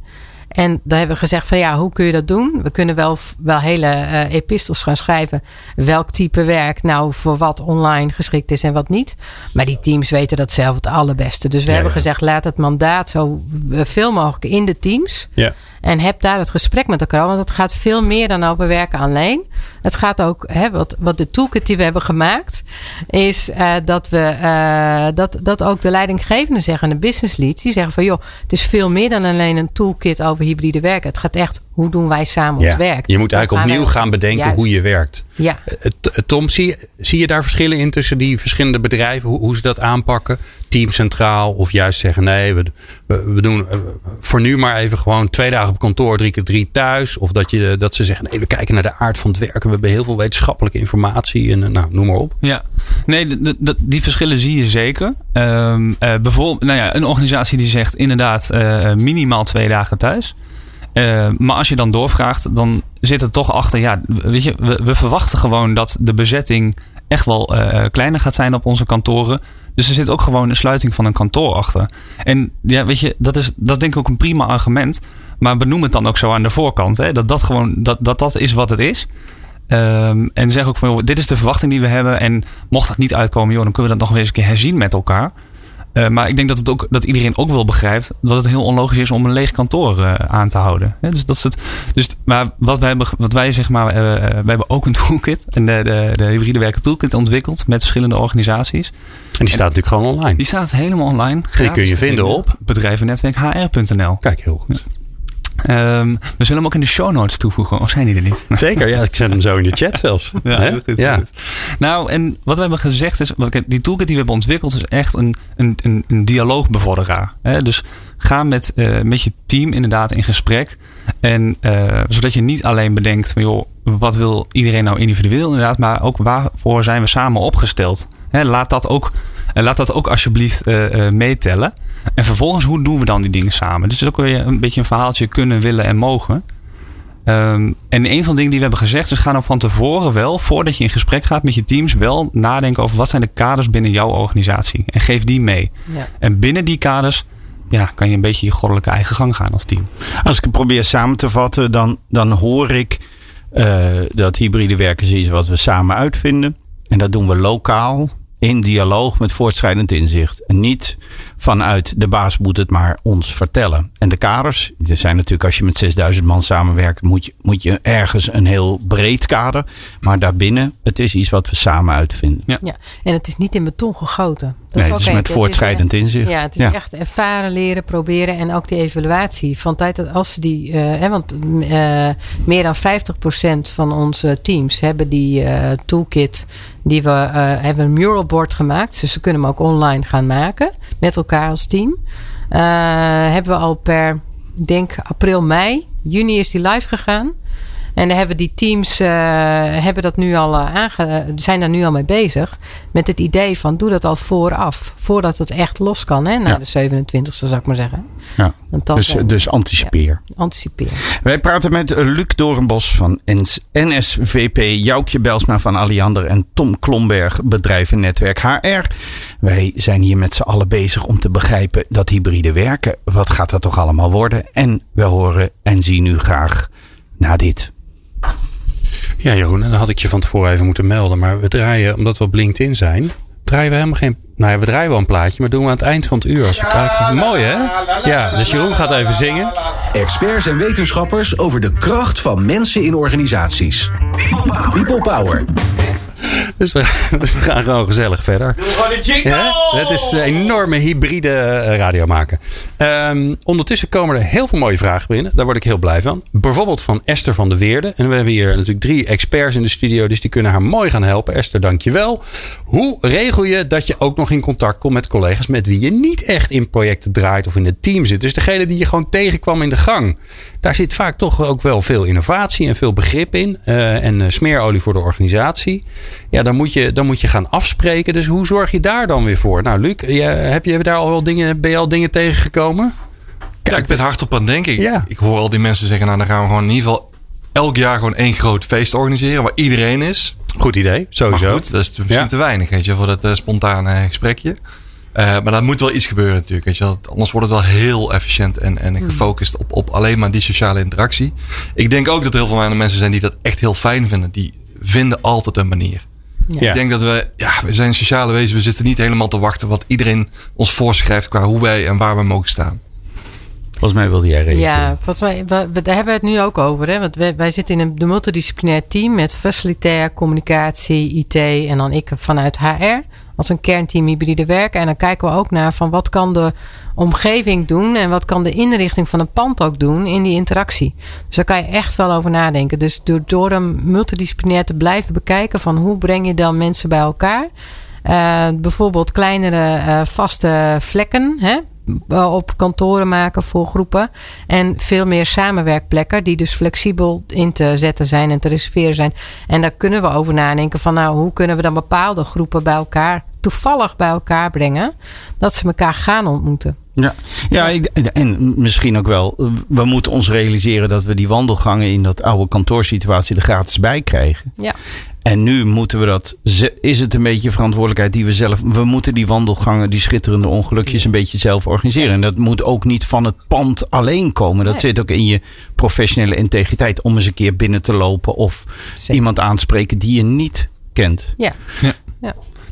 En daar hebben we gezegd van ja, hoe kun je dat doen? We kunnen wel, wel hele uh, epistels gaan schrijven. Welk type werk nou voor wat online geschikt is en wat niet. Maar die teams weten dat zelf het allerbeste. Dus we hebben gezegd laat het mandaat zo veel mogelijk in de teams. Ja. En heb daar het gesprek met elkaar. Want het gaat veel meer dan over werken alleen. Het gaat ook, hè, wat, wat de toolkit die we hebben gemaakt, is uh, dat we uh, dat, dat ook de leidinggevenden zeggen, de business leads, die zeggen van joh, het is veel meer dan alleen een toolkit over hybride werken. Het gaat echt hoe doen wij samen ons werk. Je moet eigenlijk opnieuw gaan bedenken hoe je werkt. Ja. Eh, Tom, zie, zie je daar verschillen in tussen die verschillende bedrijven? Hoe, hoe ze dat aanpakken? Team centraal of juist zeggen nee, we, we, doen voor nu maar even gewoon twee dagen op kantoor, drie keer drie thuis. Of dat, je, dat ze zeggen nee, we kijken naar de aard van het werken we hebben heel veel wetenschappelijke informatie en eh, nou, noem maar op. Ja, nee, die verschillen zie je zeker. Um, uh, bijvoorbeeld, nou ja, een organisatie die zegt inderdaad minimaal twee dagen thuis. Uh, maar als je dan doorvraagt, dan zit het toch achter. Ja, weet je, we, verwachten gewoon dat de bezetting echt wel kleiner gaat zijn op onze kantoren. Dus er zit ook gewoon een sluiting van een kantoor achter. En ja, weet je, dat is, dat denk ik ook een prima argument. Maar benoem het dan ook zo aan de voorkant. Hè? Dat, dat, gewoon, dat, dat dat is wat het is. Um, en zeg ook van, joh, dit is de verwachting die we hebben. En mocht dat niet uitkomen, joh, dan kunnen we dat nog eens een keer herzien met elkaar. Uh, maar ik denk dat, het ook, dat iedereen ook wel begrijpt dat het heel onlogisch is om een leeg kantoor uh, aan te houden. dus dat is het. Dus, maar wat wij, hebben, wat wij zeg maar, uh, wij hebben ook een toolkit, en de, de, de hybride werken toolkit ontwikkeld met verschillende organisaties. En die staat natuurlijk gewoon online. Die staat helemaal online. Die kun je vinden op bedrijvennetwerkhr.nl. Kijk, heel goed. Um, we zullen hem ook in de show notes toevoegen, of zijn die er niet? Zeker, ja. Ik zet hem zo in de chat zelfs. ja, heel goed, ja. Goed. Nou, en wat we hebben gezegd is, die toolkit die we hebben ontwikkeld is echt een, een, een, een dialoogbevorderaar. Hè? Dus ga met, uh, met je team inderdaad in gesprek. En uh, zodat je niet alleen bedenkt van joh, wat wil iedereen nou individueel inderdaad, maar ook waarvoor zijn we samen opgesteld. Hè, laat dat ook en laat dat ook alsjeblieft uh, meetellen. En vervolgens, hoe doen we dan die dingen samen? Dus ook weer een beetje een verhaaltje kunnen, willen en mogen. Um, en een van de dingen die we hebben gezegd is: ga dan van tevoren wel, voordat je in gesprek gaat met je teams, wel nadenken over wat zijn de kaders binnen jouw organisatie. En geef die mee. Ja. En binnen die kaders ja, kan je een beetje je goddelijke eigen gang gaan als team. Als ik het probeer samen te vatten, dan, dan hoor ik uh, dat hybride werken is iets wat we samen uitvinden. En dat doen we lokaal in dialoog met voortschrijdend inzicht. En niet vanuit de baas moet het maar ons vertellen. En de kaders, er zijn natuurlijk als je met 6000 man samenwerkt, moet je, moet je ergens een heel breed kader. Maar daarbinnen, het is iets wat we samen uitvinden. Ja, ja. en het is niet in beton gegoten. Dat nee, is het is met voortschrijdend inzicht. Ja, het is echt ervaren, leren, proberen en ook die evaluatie. Van tijd dat als die, uh, want uh, meer dan 50% van onze teams hebben die uh, toolkit die we hebben een mural board gemaakt. Dus ze kunnen hem ook online gaan maken met elkaar als team. hebben we al per, denk april, mei, juni is die live gegaan. En dan hebben die teams uh, hebben dat nu al uh, aange zijn daar nu al mee bezig. Met het idee van doe dat al vooraf. Voordat het echt los kan. Hè, na de 27e zou ik maar zeggen. Ja. dus, dus anticipeer. Ja, anticipeer. Wij praten met Luc Doornbos van NSVP. Joukje Belsma van Alliander. En Tom Klomberg Bedrijvennetwerk HR. Wij zijn hier met z'n allen bezig om te begrijpen dat hybride werken. Wat gaat dat toch allemaal worden? En we horen en zien u graag na dit. Ja, Jeroen, dat had ik je van tevoren even moeten melden. Maar we draaien, omdat we op LinkedIn zijn, draaien we helemaal geen. Nou ja, we draaien wel een plaatje, maar doen we aan het eind van het uur als we kijken. Mooi hè? Ja, dus Jeroen gaat even zingen. Experts en wetenschappers over de kracht van mensen in organisaties. People Power. Dus we, dus we, gaan gewoon gezellig verder. Ja, het is een enorme hybride eh, radio maken. Um, ondertussen komen er heel veel mooie vragen binnen. Daar word ik heel blij van. Bijvoorbeeld van Esther van de Weerde. En we hebben hier natuurlijk drie experts in de studio. Dus die kunnen haar mooi gaan helpen. Esther, dankjewel. Hoe regel je dat je ook nog in contact komt met collega's met wie je niet echt in projecten draait of in het team zit? Dus degene die je gewoon tegenkwam in de gang. Daar zit vaak toch ook wel veel innovatie en veel begrip in. Uh, en smeerolie voor de organisatie. Ja, dan moet, je, dan moet je gaan afspreken. Dus hoe zorg je daar dan weer voor? Nou, Luc, je, heb je daar al wel dingen, ben je al dingen tegengekomen? Kijk, ja, ik ben hard op aan het denken. Ja. Ik, hoor al die mensen zeggen, nou dan gaan we gewoon in ieder geval elk jaar gewoon één groot feest organiseren waar iedereen is. Goed idee, sowieso. Maar goed, dat is misschien ja. te weinig, weet je, voor dat uh, spontane gesprekje. Uh, maar daar moet wel iets gebeuren natuurlijk. Weet je wel. Anders wordt het wel heel efficiënt en, en gefocust op, op alleen maar die sociale interactie. Ik denk ook dat er heel veel mensen zijn die dat echt heel fijn vinden. Die vinden altijd een manier. Ja. Ik denk dat we, ja, we zijn sociale wezen. We zitten niet helemaal te wachten wat iedereen ons voorschrijft qua hoe wij en waar we mogen staan. Volgens mij wilde jij reageren. Ja, volgens mij, daar hebben we het nu ook over. Hè? Want wij, wij zitten in een multidisciplinair team met facilitair, communicatie, IT en dan ik vanuit HR. Als een kernteam hybride werken. En dan kijken we ook naar van wat kan de omgeving doen en wat kan de inrichting van een pand ook doen in die interactie. Dus daar kan je echt wel over nadenken. Dus door, door hem multidisciplinair te blijven bekijken van hoe breng je dan mensen bij elkaar. Uh, bijvoorbeeld kleinere uh, vaste vlekken. Hè? op kantoren maken voor groepen. En veel meer samenwerkplekken die dus flexibel in te zetten zijn en te reserveren zijn. En daar kunnen we over nadenken van nou, hoe kunnen we dan bepaalde groepen bij elkaar, toevallig bij elkaar brengen, dat ze elkaar gaan ontmoeten. Ja, ja ik- en misschien ook wel. We moeten ons realiseren dat we die wandelgangen in dat oude kantoorsituatie er gratis bij krijgen. Ja. En nu moeten we dat. Is het een beetje verantwoordelijkheid die we zelf. We moeten die wandelgangen, die schitterende ongelukjes, een beetje zelf organiseren. En dat moet ook niet van het pand alleen komen. Dat Nee. zit ook in je professionele integriteit. Om eens een keer binnen te lopen of Zeker. iemand aanspreken die je niet kent. Ja.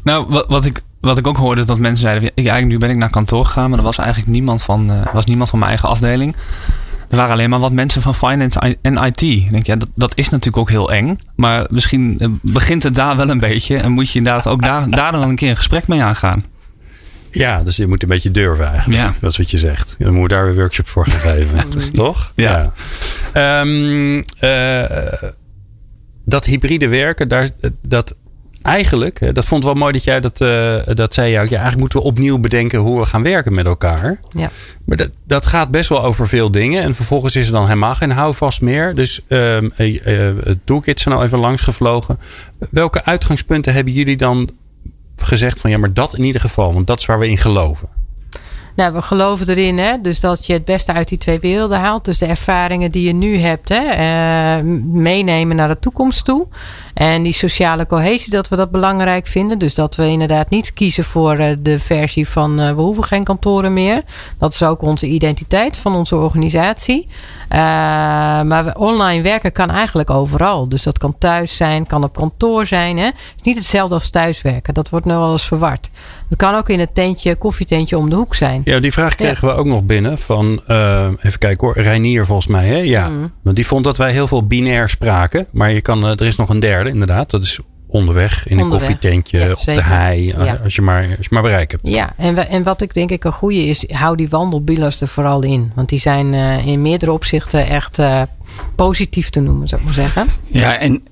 Nou, wat, wat, ik, wat ik ook hoorde is dat mensen zeiden... Ik, eigenlijk, nu ben ik naar kantoor gegaan, maar er was eigenlijk niemand van, eh, was niemand van mijn eigen afdeling. Er waren alleen maar wat mensen van finance en IT. Ik denk, ja, dat, dat is natuurlijk ook heel eng. Maar misschien eh, begint het daar wel een beetje. En moet je inderdaad ook daar, daar dan een keer een gesprek mee aangaan. Ja, dus je moet een beetje durven eigenlijk. Ja. Dat is wat je zegt. Dan moeten we daar weer workshops voor gaan geven. Toch? Ja. Ehm, eh, dat hybride werken, daar, dat eigenlijk, hè, dat vond ik wel mooi dat jij dat, eh, dat zei. Ja, eigenlijk moeten we opnieuw bedenken hoe we gaan werken met elkaar. Ja. Maar dat, dat gaat best wel over veel dingen. En vervolgens is er dan helemaal geen houvast meer. Dus eh, eh, het toolkit zijn al even langs gevlogen. Welke uitgangspunten hebben jullie dan gezegd van ja, maar dat in ieder geval, want dat is waar we in geloven. Nou, we geloven erin, hè, dus dat je het beste uit die twee werelden haalt. Dus de ervaringen die je nu hebt, hè, eh, meenemen naar de toekomst toe. En die sociale cohesie, dat we dat belangrijk vinden. Dus dat we inderdaad niet kiezen voor eh, de versie van eh, we hoeven geen kantoren meer. Dat is ook onze identiteit van onze organisatie. Maar online werken kan eigenlijk overal. Dus dat kan thuis zijn, kan op kantoor zijn. Hè. Het is niet hetzelfde als thuiswerken. Dat wordt nu wel eens verward. Het kan ook in het tentje, koffietentje om de hoek zijn. Ja, die vraag kregen we ook nog binnen van, eh, even kijken hoor, Reinier volgens mij. Hè? Ja, Mm. want die vond dat wij heel veel binair spraken. Maar je kan, eh, er is nog een derde inderdaad. Dat is onderweg in een koffietentje, Ja, op de hei. eh, Ja. Als, je maar, als je maar bereik hebt. Ja, en, we, en wat ik denk ik een goede is, hou die wandelbielers er vooral in. Want die zijn eh, in meerdere opzichten echt eh, positief te noemen, zou ik maar zeggen. Ja, en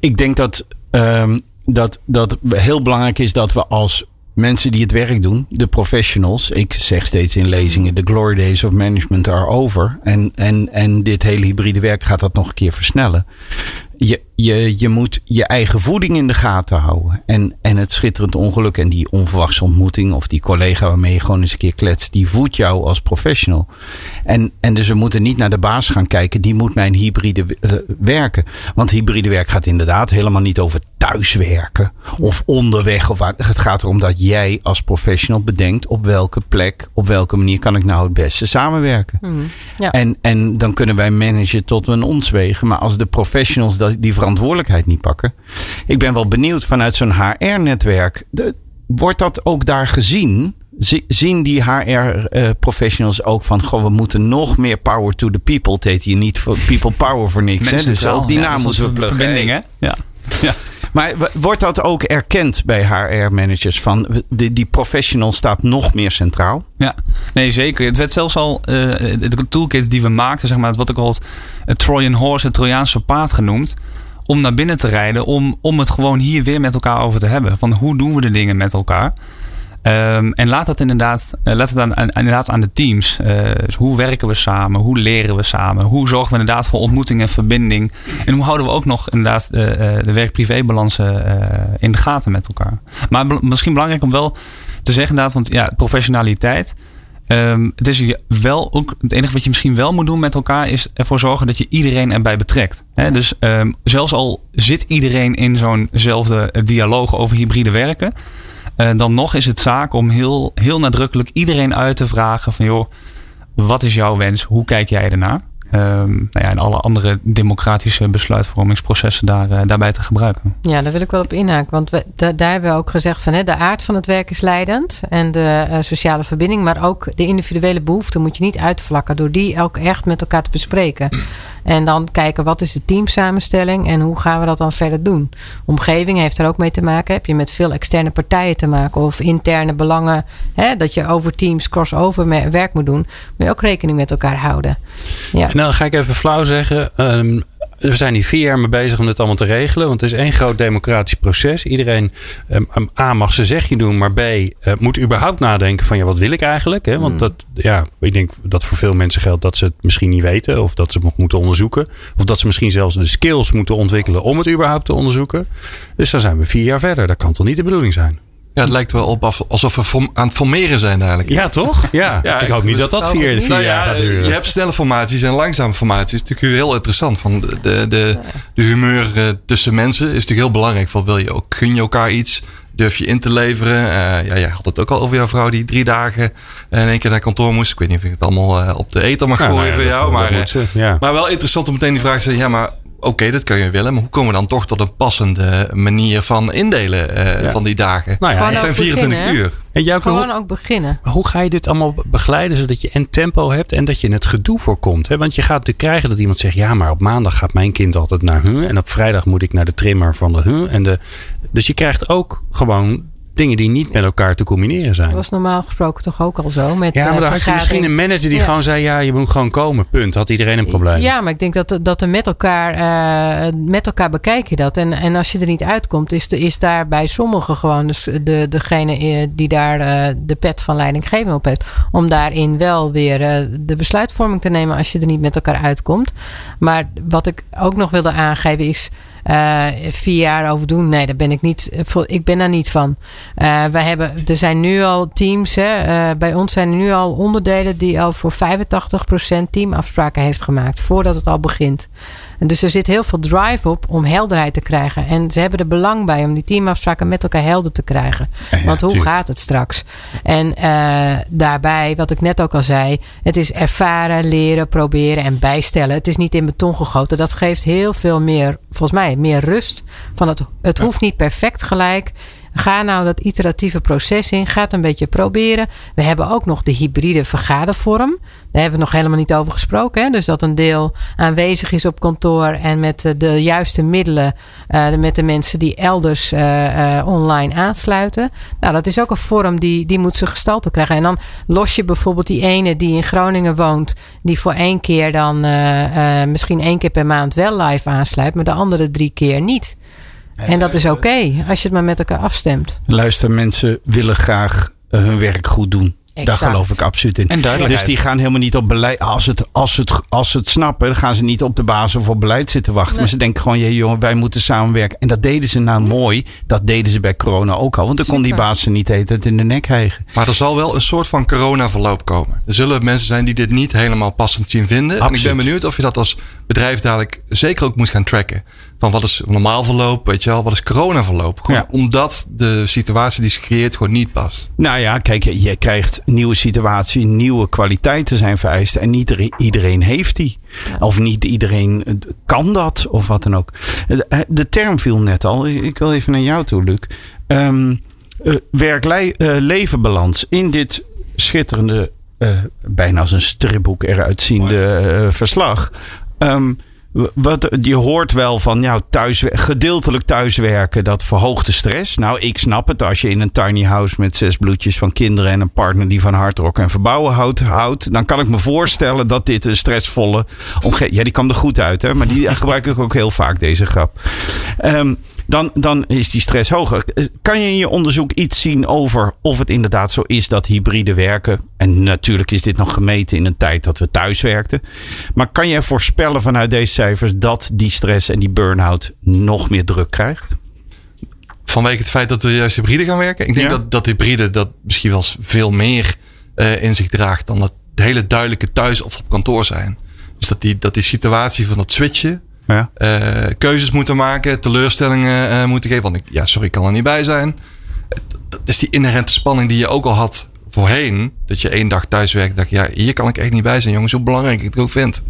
ik denk dat, ehm, dat, dat heel belangrijk is dat we als mensen die het werk doen, de professionals, ik zeg steeds in lezingen, de glory days of management are over. En, en, en dit hele hybride werk gaat dat nog een keer versnellen. Je, je, je moet je eigen voeding in de gaten houden. En, en het schitterend ongeluk en die onverwachte ontmoeting of die collega waarmee je gewoon eens een keer kletst, die voedt jou als professional. En, en dus we moeten niet naar de baas gaan kijken, die moet mijn hybride eh, werken. Want hybride werk gaat inderdaad helemaal niet over thuiswerken of onderweg. Of waar. Het gaat erom dat jij als professional bedenkt op welke plek, op welke manier kan ik nou het beste samenwerken. Hmm. Ja. En, en dan kunnen wij managen tot we een ons wegen. Maar als de professionals dat- die verantwoordelijkheid niet pakken. Ik ben wel benieuwd vanuit zo'n HR-netwerk. Wordt dat ook daar gezien? Zi- Zien die HR-professionals ook van... Goh, we moeten nog meer power to the people. Het heet hier niet voor people power voor niks. Hè? Dus ook die naam moeten we pluggen. verbinding, hè? Ja. ja. Maar wordt dat ook erkend bij HR-managers? Van die, die professional staat nog meer centraal? Ja, nee zeker. Het werd zelfs al, eh, de toolkit die we maakten, zeg maar, ook wel het, het Trojan Horse, het Trojaanse paard genoemd. Om naar binnen te rijden, om, om het gewoon hier weer met elkaar over te hebben. Van hoe doen we de dingen met elkaar? Ehm, en laat dat inderdaad, eh, laat het aan, aan- inderdaad aan de teams. Eh, hoe werken we samen? Hoe leren we samen? Hoe zorgen we inderdaad voor ontmoeting en verbinding? En hoe houden we ook nog inderdaad eh, de werk-privé-balansen in de gaten met elkaar? Maar misschien belangrijk om wel te zeggen inderdaad, want ja, professionaliteit. Ehm, het is wel ook het enige wat je misschien wel moet doen met elkaar is ervoor zorgen dat je iedereen erbij betrekt. Hè? Dus ehm, zelfs al zit iedereen in zo'nzelfde dialoog over hybride werken, eh, dan nog is het zaak om heel, heel nadrukkelijk iedereen uit te vragen van joh, wat is jouw wens? Hoe kijk jij ernaar? Ehm, nou ja, en alle andere democratische besluitvormingsprocessen daar, eh, daarbij te gebruiken. Ja, daar wil ik wel op inhaken. Want we, da- daar hebben we ook gezegd van hè, de aard van het werk is leidend. En de eh, sociale verbinding. Maar ook de individuele behoeften moet je niet uitvlakken. Door die ook echt met elkaar te bespreken. En dan kijken wat is de teamsamenstelling. En hoe gaan we dat dan verder doen. Omgeving heeft er ook mee te maken. Heb je met veel externe partijen te maken. Of interne belangen. Hè, dat je over teams crossover werk moet doen. Moet je ook rekening met elkaar houden. Ja. En dan ga ik even flauw zeggen. ehm, we zijn hier vier jaar mee bezig om dit allemaal te regelen. Want het is één groot democratisch proces. Iedereen ehm, A mag zijn zegje doen. Maar B eh, moet überhaupt nadenken van ja, wat wil ik eigenlijk? Hè? Want dat, ja, ik denk dat voor veel mensen geldt dat ze het misschien niet weten. Of dat ze het nog moeten onderzoeken. Of dat ze misschien zelfs de skills moeten ontwikkelen om het überhaupt te onderzoeken. Dus dan zijn we vier jaar verder. Dat kan toch niet de bedoeling zijn? Ja, het lijkt wel op alsof we aan het formeren zijn eigenlijk. Ja, toch? Ja. Ja, ik hoop niet dat dat vier, vier Nou jaar ja, gaat duren. je hebt snelle formaties en langzame formaties. Dat is natuurlijk heel interessant. Van de, de, de, de humeur eh, tussen mensen is natuurlijk heel belangrijk. Van wil je ook, gun je elkaar iets? Durf je in te leveren? Eh, ja, jij had het ook al over jouw vrouw die drie dagen in één keer naar kantoor moest. Ik weet niet of ik het allemaal eh, op de eten mag Ja, gooien nou ja, voor jou. Maar, eh, maar wel interessant om meteen die vraag te stellen. Ja, maar oké, dat kun je willen. Maar hoe komen we dan toch tot een passende manier van indelen eh, Ja. van die dagen? Nou ja, Gewoon het zijn ook 24 beginnen, hè? uur. en hoe, Gewoon ook beginnen. hoe ga je dit allemaal begeleiden zodat je en tempo hebt en dat je het gedoe voorkomt? Hè? Want je gaat natuurlijk krijgen dat iemand zegt: ja, maar op maandag gaat mijn kind altijd naar hun en op vrijdag moet ik naar de trimmer van de hun. En de, dus je krijgt ook gewoon dingen die niet met elkaar te combineren zijn. Dat was normaal gesproken toch ook al zo. Met, Ja, maar eh, dan had je misschien een manager die Ja. gewoon zei: ja, je moet gewoon komen. Punt. Had iedereen een probleem. Ja, maar ik denk dat, dat er met elkaar, eh, met elkaar bekijk je dat. En, en als je er niet uitkomt, is, de, is daar bij sommigen gewoon dus de, degene eh, die daar de pet van leidinggeving op heeft. Om daarin wel weer de besluitvorming te nemen als je er niet met elkaar uitkomt. Maar wat ik ook nog wilde aangeven is. Eh, vier jaar over doen. Nee, daar ben ik niet. eh, Ik ben daar niet van. Eh wij hebben, er zijn nu al teams. Hè, bij ons zijn er nu al onderdelen die al voor 85% teamafspraken heeft gemaakt. Voordat het al begint. En dus er zit heel veel drive op om helderheid te krijgen. En ze hebben er belang bij om die teamafspraken met elkaar helder te krijgen. Ja, ja, Want hoe tuurlijk. gaat het straks? En eh, daarbij, wat ik net ook al zei, het is ervaren, leren, proberen en bijstellen. Het is niet in beton gegoten. Dat geeft heel veel meer, volgens mij, meer rust. Van het, het hoeft niet perfect gelijk. Ga nou dat iteratieve proces in. Ga het een beetje proberen. We hebben ook nog de hybride vergadervorm. Daar hebben we nog helemaal niet over gesproken. Hè? Dus dat een deel aanwezig is op kantoor en met eh, de juiste middelen, eh, met de mensen die elders eh, online aansluiten. Nou, dat is ook een vorm die, die moet zijn gestalte krijgen. En dan los je bijvoorbeeld die ene die in Groningen woont, die voor één keer dan misschien één keer per maand wel live aansluit, maar de andere drie keer niet. En dat is oké, als je het maar met elkaar afstemt. Luister, mensen willen graag eh, hun werk goed doen. Daar geloof ik absoluut in. En duidelijkheid. Dus die gaan helemaal niet op beleid. Als het, als het, als ze het snappen, dan gaan ze niet op de basis of op beleid zitten wachten. Maar ze denken gewoon, ja, jongen, wij moeten samenwerken. En dat deden ze nou mooi. Dat deden ze bij corona ook al. Want dan kon die baas ze niet eten in de nek hijgen. Maar er zal wel een soort van corona-verloop komen. Er zullen mensen zijn die dit niet helemaal passend zien vinden. En ik Absoluut. ben benieuwd of je dat als bedrijf dadelijk zeker ook moet gaan tracken. Van wat is normaal verloop, weet je wel, wat is corona-verloop? Gewoon Ja. Omdat de situatie die is gecreëerd gewoon niet past. Nou ja, kijk, je- je krijgt een nieuwe situatie, nieuwe kwaliteiten zijn vereist. En niet iedereen- heeft die. Of niet iedereen eh, kan dat, of wat dan ook. Eh, De term viel net al. Ik wil even naar jou toe, Luc. Ehm Werk-levenbalans. In dit schitterende, eh, bijna als een stripboek eruit ziende eh, verslag. Ehm, wat, je hoort wel van ja, thuis, gedeeltelijk thuiswerken, dat verhoogt de stress. Nou, ik snap het. Als je in een tiny house met zes bloedjes van kinderen en een partner die van hardrock en verbouwen houdt, houdt dan kan ik me voorstellen dat dit een stressvolle omgeving. Ja, die kwam er goed uit, hè? maar die gebruik ik ook heel vaak, deze grap. Ehm, dan, dan is die stress hoger. Kan je in je onderzoek iets zien over of het inderdaad zo is dat hybride werken. En natuurlijk is dit nog gemeten in een tijd dat we thuis werkten. Maar kan je voorspellen vanuit deze cijfers dat die stress en die burn-out nog meer druk krijgt? Vanwege het feit dat we juist hybride gaan werken. Ik denk Ja. dat, dat hybride dat misschien wel eens veel meer eh, in zich draagt dan dat hele duidelijke thuis of op kantoor zijn. Dus dat die, dat die situatie van dat switchen. Ja. eh, keuzes moeten maken, teleurstellingen eh, moeten geven. Want ik, ja, sorry, ik kan er niet bij zijn. Dat is die inherente spanning die je ook al had voorheen. Dat je één dag thuis werkt. Je, ja, hier kan ik echt niet bij zijn, jongens. Hoe belangrijk ik het ook vind.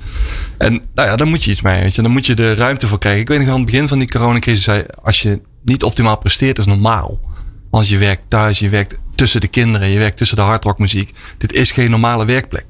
En nou ja, daar moet je iets mee. Weet je. Dan moet je de ruimte voor krijgen. Ik weet nog aan het begin van die coronacrisis zei... als je niet optimaal presteert, is normaal. Want je werkt thuis, je werkt tussen de kinderen... je werkt tussen de hardrockmuziek. Dit is geen normale werkplek.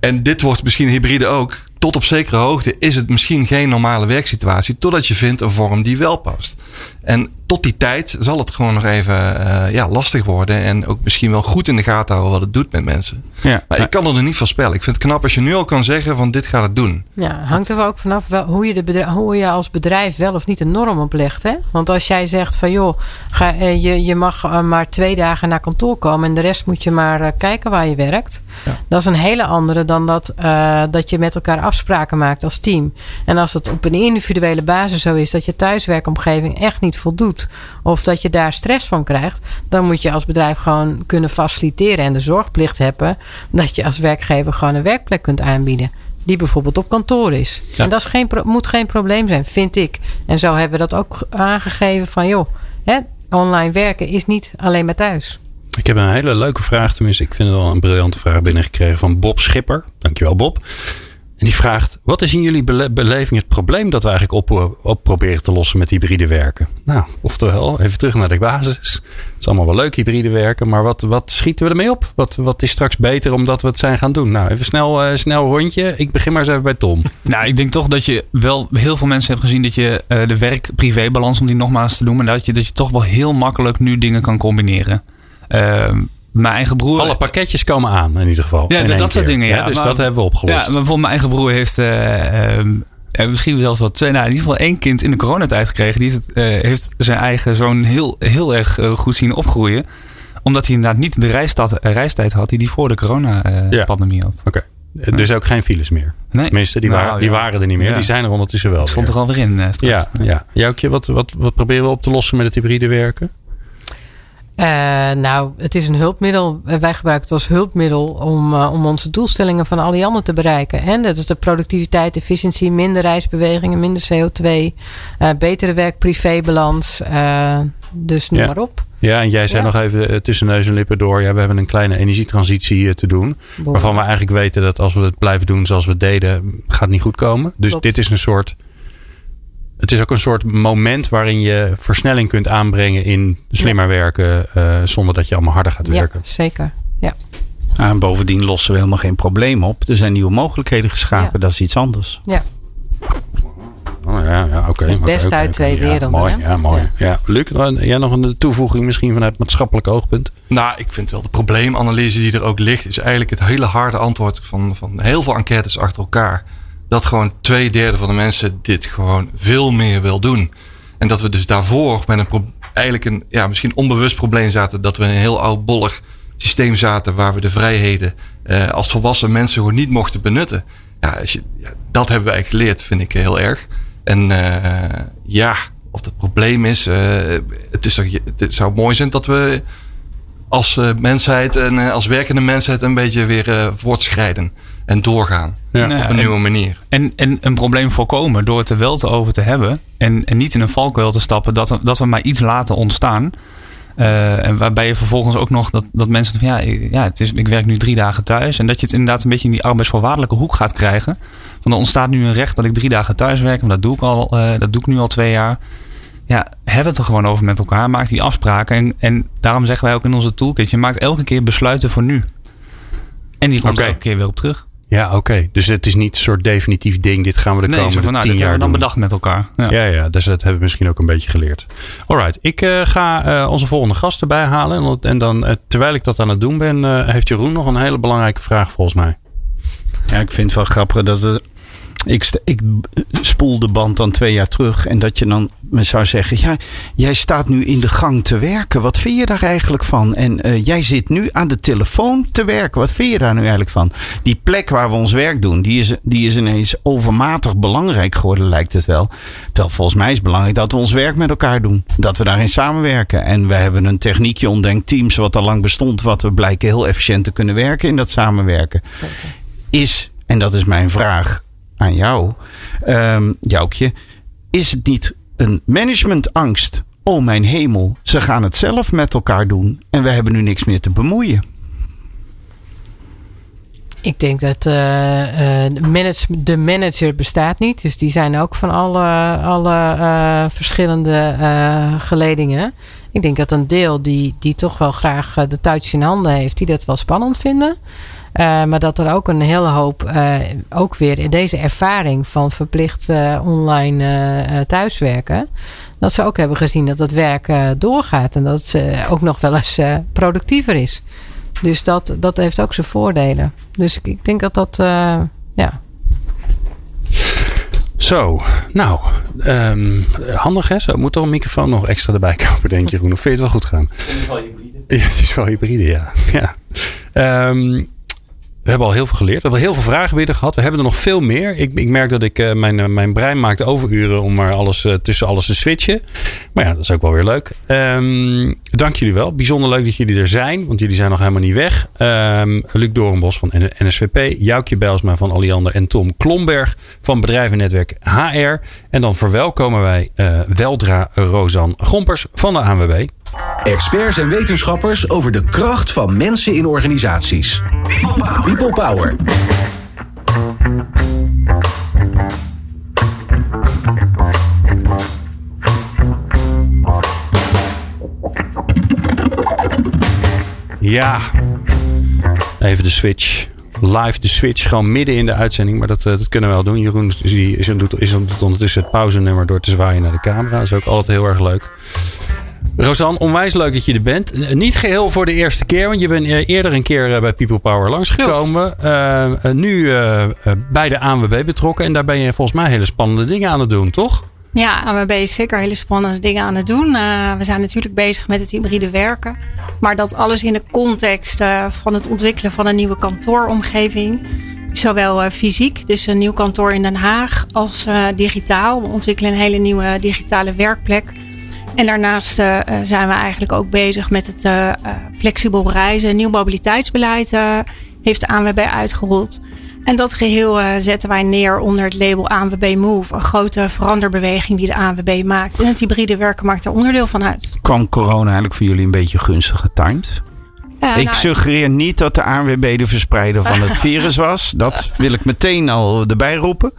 En dit wordt misschien hybride ook. Tot op zekere hoogte is het misschien geen normale werksituatie. Totdat je vindt een vorm die wel past. En tot die tijd zal het gewoon nog even eh, ja, lastig worden. En ook misschien wel goed in de gaten houden wat het doet met mensen. Ja. Maar ik kan er niet voorspellen. Ik vind het knap als je nu al kan zeggen van dit gaat het doen. Ja, hangt er ook vanaf wel, hoe, je de bedrijf, hoe je als bedrijf wel of niet een norm oplegt. Hè? Want als jij zegt van joh, ga, eh, je, je mag eh, maar twee dagen naar kantoor komen en de rest moet je maar kijken waar je werkt. Dat is een hele andere dan dat, eh, dat je met elkaar afspraken maakt als team. En als het op een individuele basis zo is dat je thuiswerkomgeving echt niet voldoet. doet, of dat je daar stress van krijgt, dan moet je als bedrijf gewoon kunnen faciliteren en de zorgplicht hebben dat je als werkgever gewoon een werkplek kunt aanbieden. Die bijvoorbeeld op kantoor is. En dat is geen, moet geen probleem zijn, vind ik. En zo hebben we dat ook aangegeven van joh, hè, online werken is niet alleen maar thuis. Ik heb een hele leuke vraag, tenminste, ik vind het wel een briljante vraag binnengekregen van Bob Schipper. Dankjewel, Bob. En die vraagt: Wat is in jullie beleving het probleem dat we eigenlijk op, op proberen te lossen met hybride werken? Nou, oftewel, even terug naar de basis. Het is allemaal wel leuk hybride werken, maar wat, wat schieten we ermee op? Wat, wat is straks beter omdat we het zijn gaan doen? Nou, even snel, uh, snel rondje. Ik begin maar eens even bij Tom. Nou, ik denk toch dat je wel heel veel mensen hebt gezien dat je uh, de werk-privé-balans, om die nogmaals te noemen, dat je, dat je toch wel heel makkelijk nu dingen kan combineren. Uh, mijn eigen broer. Alle pakketjes komen aan in ieder geval. Ja, dat soort dingen. Ja. dus dat hebben we opgelost. Ja, maar bijvoorbeeld mijn eigen broer heeft. Uh, um, misschien zelfs wel twee, nou in ieder geval één kind in de coronatijd gekregen. Die heeft, uh, heeft zijn eigen zoon heel, heel erg uh, goed zien opgroeien. Omdat hij inderdaad niet de reistijd, reistijd had die hij voor de coronapandemie ja. had. Oké. Okay. Dus ook geen files meer. Nee. Tenminste, die, nou, waren, die waren er niet meer. Ja. Die zijn er ondertussen wel. Stond er alweer in. Uh, ja, ja. Joukje, wat, wat, wat proberen we op te lossen met het hybride werken? Uh, nou, het is een hulpmiddel. Wij gebruiken het als hulpmiddel om, uh, om onze doelstellingen van Allianne te bereiken. En dat is de productiviteit, efficiëntie, minder reisbewegingen, minder CO2, uh, betere werk-privé-balans. dus noem ja. maar op. Ja, en jij zei ja. nog even tussen neus en lippen door. Ja, we hebben een kleine energietransitie te doen. Waarvan we eigenlijk weten dat als we het blijven doen zoals we deden, gaat het niet goed komen. Dus Klopt. dit is een soort het is ook een soort moment waarin je versnelling kunt aanbrengen in slimmer ja. werken. Uh, zonder dat je allemaal harder gaat werken. Ja, zeker. Ja. Ah, en bovendien lossen we helemaal geen probleem op. Er zijn nieuwe mogelijkheden geschapen. Ja. Dat is iets anders. Ja. Oh, ja, ja oké. Okay, het beste okay, uit okay, twee werelden. Mooi, ja, mooi. Ja. Luc, jij nog een toevoeging misschien vanuit maatschappelijk oogpunt? Nou, ik vind wel de probleemanalyse die er ook ligt... is eigenlijk het hele harde antwoord van, van heel veel enquêtes achter elkaar dat gewoon twee derde van de mensen dit gewoon veel meer wil doen. En dat we dus daarvoor met een eigenlijk een ja, misschien onbewust probleem zaten. Dat we in een heel oudbollig systeem zaten waar we de vrijheden eh, als volwassen mensen gewoon niet mochten benutten. Ja, als je, ja, dat hebben eigenlijk geleerd, vind ik heel erg. En uh, ja, of het probleem is, uh, het, is het zou mooi zijn dat we als mensheid en als werkende mensheid een beetje weer voortschrijden en doorgaan. Ja. op een en, nieuwe manier. En, en een probleem voorkomen door het er wel te over te hebben. En, en niet in een valkuil te stappen dat, dat we maar iets laten ontstaan. Uh, en waarbij je vervolgens ook nog dat, dat mensen van ja, ja het is, ik werk nu drie dagen thuis. En dat je het inderdaad een beetje in die arbeidsvoorwaardelijke hoek gaat krijgen. Want er ontstaat nu een recht dat ik drie dagen thuis werk. Maar dat doe ik al, uh, dat doe ik nu al twee jaar. Ja, hebben het er gewoon over met elkaar. Maak die afspraken. En, en daarom zeggen wij ook in onze toolkit: je maakt elke keer besluiten voor nu. En die komt okay. elke keer weer op terug. Ja, oké. Okay. Dus het is niet een soort definitief ding. Dit gaan we de nee, komende van, nou, tien jaar hebben we dan doen. bedacht met elkaar. Ja, ja, ja, dus dat hebben we misschien ook een beetje geleerd. Alright, ik uh, ga uh, onze volgende gast erbij halen. En, en dan, uh, terwijl ik dat aan het doen ben, heeft Jeroen nog een hele belangrijke vraag volgens mij. Ja, ik vind het wel grappig dat het ik, ik, spoel de band dan twee jaar terug. En dat je dan me zou zeggen: ja, jij staat nu in de gang te werken. Wat vind je daar eigenlijk van? En uh, jij zit nu aan de telefoon te werken. Wat vind je daar nu eigenlijk van? Die plek waar we ons werk doen, die is, die is ineens overmatig belangrijk geworden, lijkt het wel. Terwijl volgens mij is het belangrijk dat we ons werk met elkaar doen. Dat we daarin samenwerken. En we hebben een techniekje ontdekt, Teams, wat al lang bestond. Wat we blijken heel efficiënt te kunnen werken in dat samenwerken. Is, en dat is mijn vraag aan jou, um, Joukje. Is het niet een managementangst? Oh mijn hemel, ze gaan het zelf met elkaar doen en we hebben nu niks meer te bemoeien. Ik denk dat uh, manage, de manager bestaat niet. Dus die zijn ook van alle, alle uh, verschillende geledingen. Ik denk dat een deel die, die toch wel graag de touwtjes in handen heeft, die dat wel spannend vinden. Uh, maar dat er ook een hele hoop, uh, ook weer in deze ervaring van verplicht uh, online thuiswerken, dat ze ook hebben gezien dat het werk doorgaat en dat het ook nog wel eens productiever is. Dus dat, dat heeft ook zijn voordelen. Dus ik, ik denk dat dat, ja. Zo, nou, um, handig hè? Zo, moet toch een microfoon nog extra erbij kopen, denk je, Groen? Of vind je het wel goed gaan? Het is wel hybride. Ja, het is wel hybride, ja. ja. Um, we hebben al heel veel geleerd. We hebben heel veel vragen binnen gehad. We hebben er nog veel meer. Ik, ik merk dat ik uh, mijn, uh, mijn brein maakt overuren om maar alles uh, tussen alles te switchen. Maar ja, dat is ook wel weer leuk. Um, dank jullie wel. Bijzonder leuk dat jullie er zijn, want jullie zijn nog helemaal niet weg. Um, Luc Doornbos van NSVP, Joukje Bijlsma van Alliander en Tom Klomberg van bedrijvennetwerk HR. En dan verwelkomen wij weldra Rosan Gompers van de ANWB. Experts en wetenschappers over de kracht van mensen in organisaties. People Power. Ja, even de switch. Live de switch, gewoon midden in de uitzending. Maar dat, dat kunnen we wel doen. Jeroen is, doet, is ondertussen het pauzenummer door te zwaaien naar de camera. Dat is ook altijd heel erg leuk. Rosanne, onwijs leuk dat je er bent. Niet geheel voor de eerste keer, want je bent eerder een keer bij People Power langsgekomen. Uh, nu uh, bij de ANWB betrokken en daar ben je volgens mij hele spannende dingen aan het doen, toch? Ja, ANWB is zeker hele spannende dingen aan het doen. Uh, we zijn natuurlijk bezig met het hybride werken. Maar dat alles in de context van het ontwikkelen van een nieuwe kantooromgeving. Zowel fysiek, dus een nieuw kantoor in Den Haag, als digitaal. We ontwikkelen een hele nieuwe digitale werkplek. En daarnaast uh, zijn we eigenlijk ook bezig met het uh, flexibel reizen. Een nieuw mobiliteitsbeleid heeft de ANWB uitgerold. En dat geheel zetten wij neer onder het label ANWB Move. Een grote veranderbeweging die de ANWB maakt. En het hybride werken maakt er onderdeel van uit. Kwam corona eigenlijk voor jullie een beetje gunstig getimed? ik nou, suggereer niet dat de ANWB de verspreider van het virus was. Dat wil ik meteen al erbij roepen.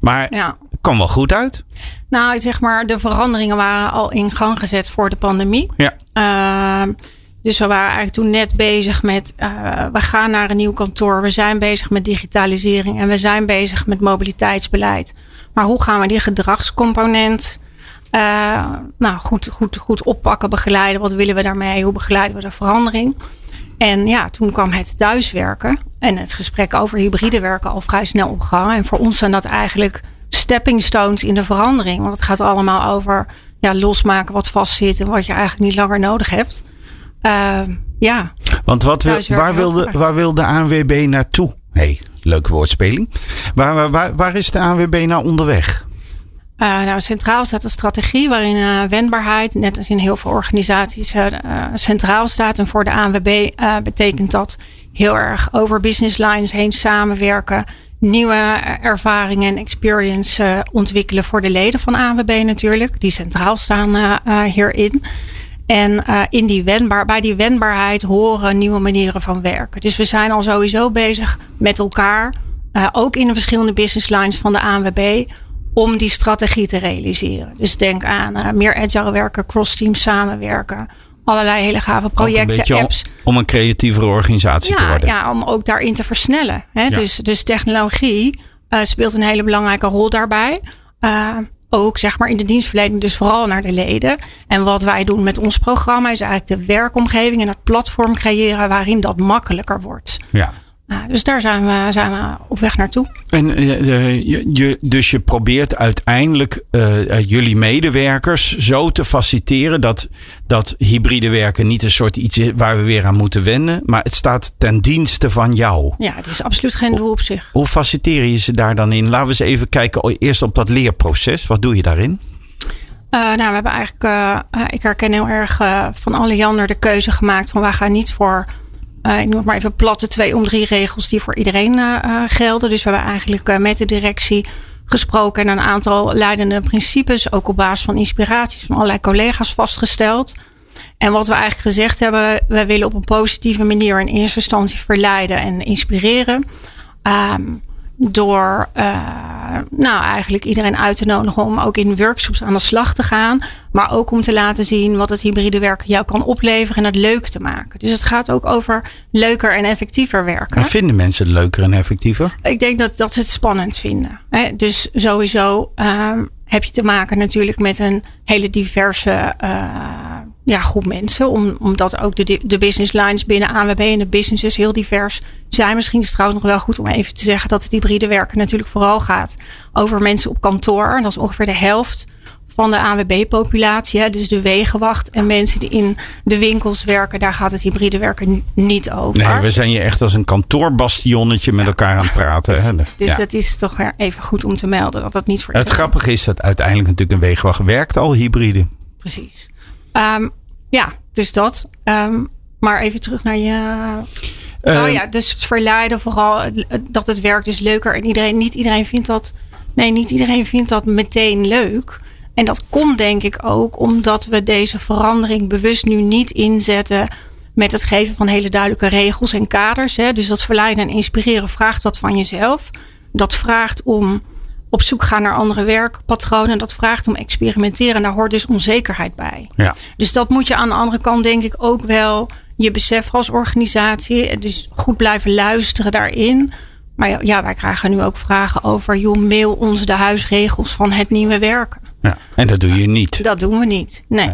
Maar ja. Kwam wel goed uit. Nou, zeg maar, de veranderingen waren al in gang gezet voor de pandemie. Ja. Uh, dus we waren eigenlijk toen net bezig met, uh, we gaan naar een nieuw kantoor. We zijn bezig met digitalisering en we zijn bezig met mobiliteitsbeleid. Maar hoe gaan we die gedragscomponent uh, nou, goed, goed, goed oppakken, begeleiden? Wat willen we daarmee? Hoe begeleiden we de verandering? En ja, toen kwam het thuiswerken en het gesprek over hybride werken al vrij snel op gang. En voor ons zijn dat eigenlijk stepping stones in de verandering. Want het gaat allemaal over ja, losmaken wat vastzit en wat je eigenlijk niet langer nodig hebt. Uh, ja. Want wat wil, waar, wil de, waar wil de ANWB naartoe? hey, leuke woordspeling. Waar, waar, waar is de ANWB nou onderweg? Uh, nou, centraal staat een strategie waarin uh, wendbaarheid, net als in heel veel organisaties, uh, centraal staat. En voor de ANWB betekent dat heel erg over business lines heen samenwerken nieuwe ervaringen en experience uh, ontwikkelen voor de leden van ANWB natuurlijk. Die centraal staan uh, uh, hierin. En in die wendbaar, bij die wendbaarheid horen nieuwe manieren van werken. Dus we zijn al sowieso bezig met elkaar, ook in de verschillende business lines van de ANWB, om die strategie te realiseren. Dus denk aan meer agile werken, cross-team samenwerken allerlei hele gave projecten, apps. Om, om, een creatievere organisatie ja, te worden. Ja, om ook daarin te versnellen. Hè? Ja. Dus, dus technologie uh, speelt een hele belangrijke rol daarbij. Uh, ook zeg maar in de dienstverlening, dus vooral naar de leden. En wat wij doen met ons programma is eigenlijk de werkomgeving en het platform creëren waarin dat makkelijker wordt. Ja. Uh, dus daar zijn we, zijn we op weg naartoe. En uh, je, je, dus je probeert uiteindelijk uh, jullie medewerkers zo te faciliteren dat, dat hybride werken niet een soort iets is waar we weer aan moeten wennen, maar het staat ten dienste van jou. Ja, het is absoluut geen doel op zich. Hoe faciliteer je ze daar dan in? Laten we eens even kijken eerst op dat leerproces. Wat doe je daarin? Uh, nou, we hebben eigenlijk, ik herken heel erg van Alliander de keuze gemaakt van wij gaan niet voor uh, ik noem het maar even platte twee om drie regels die voor iedereen uh, gelden. Dus we hebben eigenlijk met de directie gesproken en een aantal leidende principes, ook op basis van inspiraties van allerlei collega's vastgesteld. En wat we eigenlijk gezegd hebben, we willen op een positieve manier in eerste instantie verleiden en inspireren. Um, door uh, nou, eigenlijk iedereen uit te nodigen om ook in workshops aan de slag te gaan. Maar ook om te laten zien wat het hybride werken jou kan opleveren en het leuk te maken. Dus het gaat ook over leuker en effectiever werken. En vinden mensen het leuker en effectiever? Ik denk dat, dat ze het spannend vinden. Dus sowieso um, heb je te maken natuurlijk met een hele diverse uh, ja, groep mensen. Om, omdat ook de, de business lines binnen ANWB en de businesses heel divers zijn. Misschien is het trouwens nog wel goed om even te zeggen dat het hybride werken natuurlijk vooral gaat over mensen op kantoor. Dat is ongeveer de helft van de ANWB-populatie. Dus de wegenwacht en mensen die in de winkels werken. Daar gaat het hybride werken niet over. Nee, we zijn hier echt als een kantoorbastionnetje met elkaar aan het praten. Hè? Dus Ja. dat is toch weer even goed om te melden. Dat dat niet voor Het grappige is dat uiteindelijk natuurlijk een wegenwacht werkt al hybride. Precies. Ehm, ja, dus dat. Ehm, maar even terug naar je... Oh ja, dus het verleiden vooral dat het werkt is leuker. En iedereen, niet iedereen vindt dat... Nee, niet iedereen vindt dat meteen leuk. En dat komt denk ik ook omdat we deze verandering bewust nu niet inzetten met het geven van hele duidelijke regels en kaders. Hè. Dus dat verleiden en inspireren vraagt dat van jezelf. Dat vraagt om op zoek gaan naar andere werkpatronen. Dat vraagt om experimenteren. En daar hoort dus onzekerheid bij. Ja. Dus dat moet je aan de andere kant denk ik ook wel je beseffen als organisatie. Dus goed blijven luisteren daarin. Maar ja, ja, wij krijgen nu ook vragen over... joh, mail ons de huisregels van het nieuwe werken. Ja. En dat doe je niet. Dat doen we niet. Nee.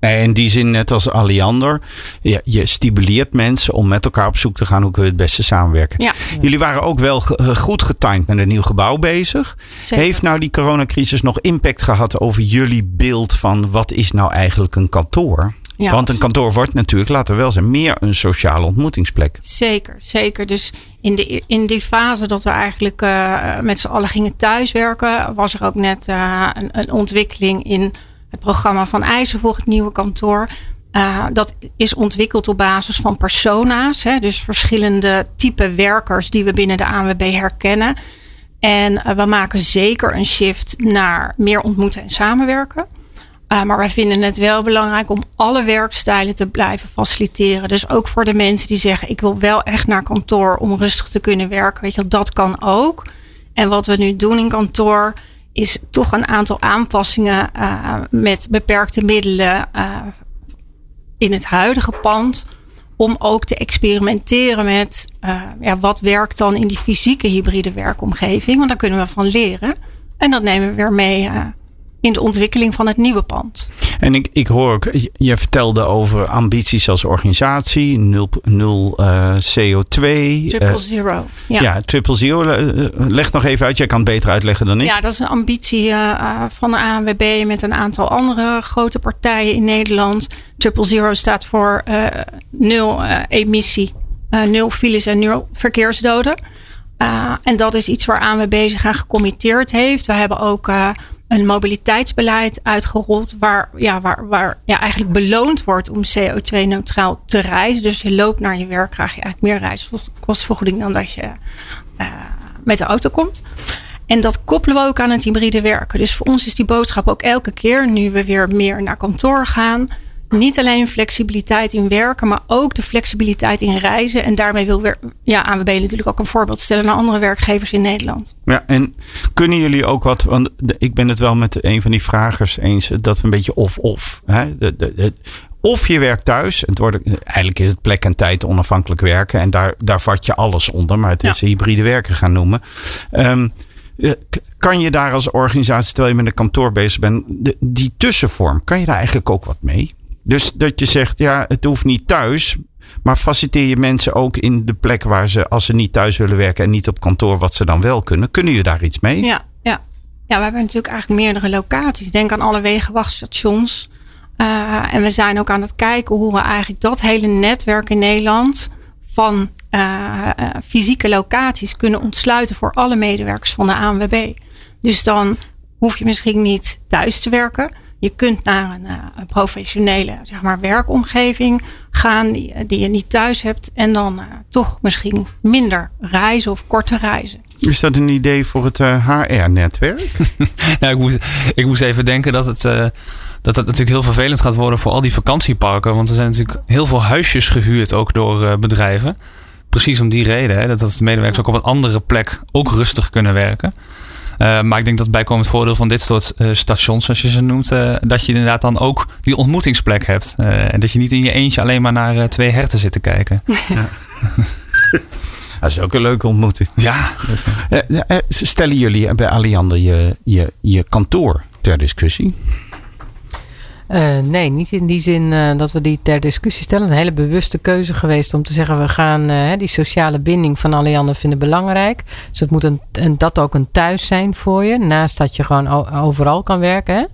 Nee, In die zin, net als Aliander, je, je stimuleert mensen om met elkaar op zoek te gaan hoe kunnen we het beste samenwerken. Ja. Jullie waren ook wel ge- eh, goed getimed met een nieuw gebouw bezig. Zeker. Heeft nou die coronacrisis nog impact gehad over jullie beeld van wat is nou eigenlijk een kantoor? Ja. Want een kantoor wordt natuurlijk, laten we wel zijn, meer een sociale ontmoetingsplek. Zeker, zeker. Dus in, de, in die fase dat we eigenlijk eh, met z'n allen gingen thuiswerken, was er ook net eh, een, een ontwikkeling in het programma van eisen voor het nieuwe kantoor. Eh, dat is ontwikkeld op basis van persona's, hè, dus verschillende type werkers die we binnen de ANWB herkennen. En we maken zeker een shift naar meer ontmoeten en samenwerken. Uh, maar wij vinden het wel belangrijk om alle werkstijlen te blijven faciliteren. Dus ook voor de mensen die zeggen: Ik wil wel echt naar kantoor om rustig te kunnen werken. Weet je, dat kan ook. En wat we nu doen in kantoor is toch een aantal aanpassingen uh, met beperkte middelen uh, in het huidige pand. Om ook te experimenteren met ja, wat werkt dan in die fysieke hybride werkomgeving. Want daar kunnen we van leren. En dat nemen we weer mee in de ontwikkeling van het nieuwe pand. En ik, ik hoor ook, je vertelde over ambities als organisatie, nul, nul uh, CO2. Triple zero. Ja. ja, triple zero. Leg nog even uit, jij kan het beter uitleggen dan ik. Ja, dat is een ambitie uh, van de ANWB met een aantal andere grote partijen in Nederland. Triple zero staat voor nul emissie, nul files en nul verkeersdoden. en dat is iets waar ANWB zich aan gecommitteerd heeft. We hebben ook een mobiliteitsbeleid uitgerold. Waar, ja, waar, waar ja, eigenlijk beloond wordt om CO2-neutraal te reizen. Dus je loopt naar je werk, krijg je eigenlijk meer reiskostvergoeding dan dat je uh, met de auto komt. En dat koppelen we ook aan het hybride werken. Dus voor ons is die boodschap ook elke keer, nu we weer meer naar kantoor gaan. Niet alleen flexibiliteit in werken, maar ook de flexibiliteit in reizen. En daarmee wil weer, ja, ANWB natuurlijk ook een voorbeeld stellen naar andere werkgevers in Nederland. Ja, en kunnen jullie ook wat, want ik ben het wel met een van die vragers eens, dat we een beetje of-of. Of je werkt thuis, het wordt, eigenlijk is het plek en tijd onafhankelijk werken. En daar, daar vat je alles onder, maar het is ja. hybride werken gaan noemen. Um, kan je daar als organisatie, terwijl je met een kantoor bezig bent, de, die tussenvorm, kan je daar eigenlijk ook wat mee? Dus dat je zegt, ja, het hoeft niet thuis, maar faciliteer je mensen ook in de plek waar ze, als ze niet thuis willen werken en niet op kantoor, wat ze dan wel kunnen. Kunnen je daar iets mee? Ja, ja. ja we hebben natuurlijk eigenlijk meerdere locaties. Denk aan alle wegenwachtstations. Uh, en we zijn ook aan het kijken hoe we eigenlijk dat hele netwerk in Nederland van uh, fysieke locaties kunnen ontsluiten voor alle medewerkers van de ANWB. Dus dan hoef je misschien niet thuis te werken. Je kunt naar een, uh, een professionele zeg maar, werkomgeving gaan die, die, je niet thuis hebt. En dan uh, toch misschien minder reizen of korter reizen. Is dat een idee voor het uh, HR-netwerk? nou, ik, moest, ik moest even denken dat het, uh, dat het natuurlijk heel vervelend gaat worden voor al die vakantieparken. Want er zijn natuurlijk heel veel huisjes gehuurd ook door bedrijven. Precies om die reden. Hè, dat, dat de medewerkers ook op een andere plek ook rustig kunnen werken. Uh, maar ik denk dat het bijkomend voordeel van dit soort uh, stations, zoals je ze noemt, uh, dat je inderdaad dan ook die ontmoetingsplek hebt. en dat je niet in je eentje alleen maar naar twee herten zit te kijken. Ja. Dat is ook een leuke ontmoeting. Ja. Stellen jullie bij Alliander je, je, je kantoor ter discussie? Uh, nee, niet in die zin uh, dat we die ter discussie stellen. Een hele bewuste keuze geweest om te zeggen: we gaan uh, die sociale binding van Alliander vinden belangrijk. Dus het moet een, en dat ook een thuis zijn voor je. Naast dat je gewoon overal kan werken. Hè.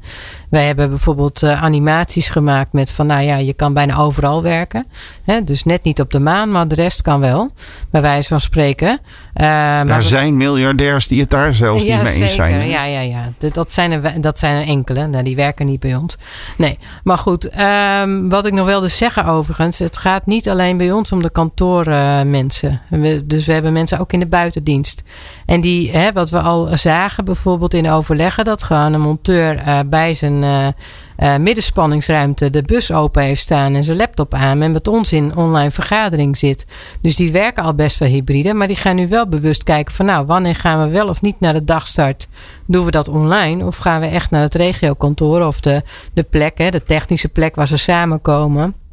Wij hebben bijvoorbeeld uh, animaties gemaakt met van, nou ja, je kan bijna overal werken. Hè? Dus net niet op de maan, maar de rest kan wel. Bij wijze van spreken. Uh, maar er zijn miljardairs die het daar zelfs ja, niet mee eens zijn. Hè? Ja, ja, ja. Dat zijn er, dat zijn er enkele. Nou, die werken niet bij ons. Nee, maar goed. Um, wat ik nog wilde zeggen overigens. Het gaat niet alleen bij ons om de kantoormensen. Uh, dus we hebben mensen ook in de buitendienst. En die, hè, wat we al zagen bijvoorbeeld in overleggen. Dat gewoon een monteur uh, bij zijn uh, middenspanningsruimte de bus open heeft staan en zijn laptop aan en met ons in online vergadering zit. Dus die werken al best wel hybride, maar die gaan nu wel bewust kijken van nou, wanneer gaan we wel of niet naar de dagstart? Doen we dat online of gaan we echt naar het regiokantoor of de, de plek, hè, de technische plek waar ze samenkomen?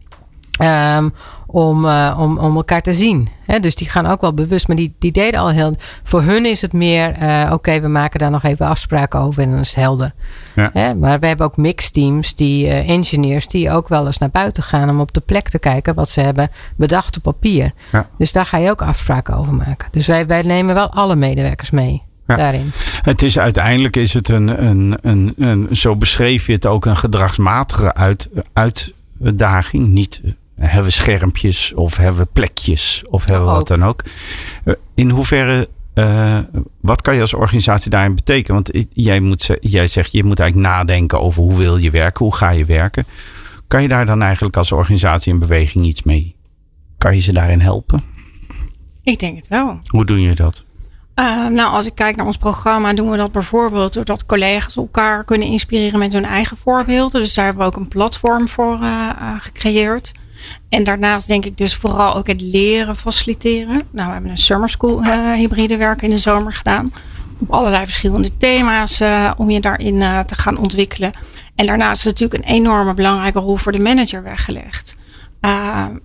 Um, om, uh, om, om elkaar te zien. He, dus die gaan ook wel bewust. Maar die, die deden al heel. Voor hun is het meer. Uh, Oké, okay, we maken daar nog even afspraken over. En dan is het helder. Ja. He, maar we hebben ook mixteams. Die uh, engineers. Die ook wel eens naar buiten gaan. Om op de plek te kijken. Wat ze hebben bedacht op papier. Ja. Dus daar ga je ook afspraken over maken. Dus wij, wij nemen wel alle medewerkers mee. Ja. Daarin. Het is uiteindelijk is het een, een, een, een, zo beschreef je het ook een gedragsmatige uit, uitdaging. Niet hebben we schermpjes of hebben we plekjes of hebben we wat dan ook. In hoeverre, uh, wat kan je als organisatie daarin betekenen? Want jij, moet, jij zegt, je moet eigenlijk nadenken over hoe wil je werken, hoe ga je werken. Kan je daar dan eigenlijk als organisatie in beweging iets mee? Kan je ze daarin helpen? Ik denk het wel. Hoe doe je dat? Uh, nou, als ik kijk naar ons programma, doen we dat bijvoorbeeld doordat collega's elkaar kunnen inspireren met hun eigen voorbeelden. Dus daar hebben we ook een platform voor uh, uh, gecreëerd. En daarnaast denk ik dus vooral ook het leren faciliteren. Nou, we hebben een summer school uh, hybride werk in de zomer gedaan. Op allerlei verschillende thema's uh, om je daarin uh, te gaan ontwikkelen. En daarnaast is natuurlijk een enorme belangrijke rol voor de manager weggelegd.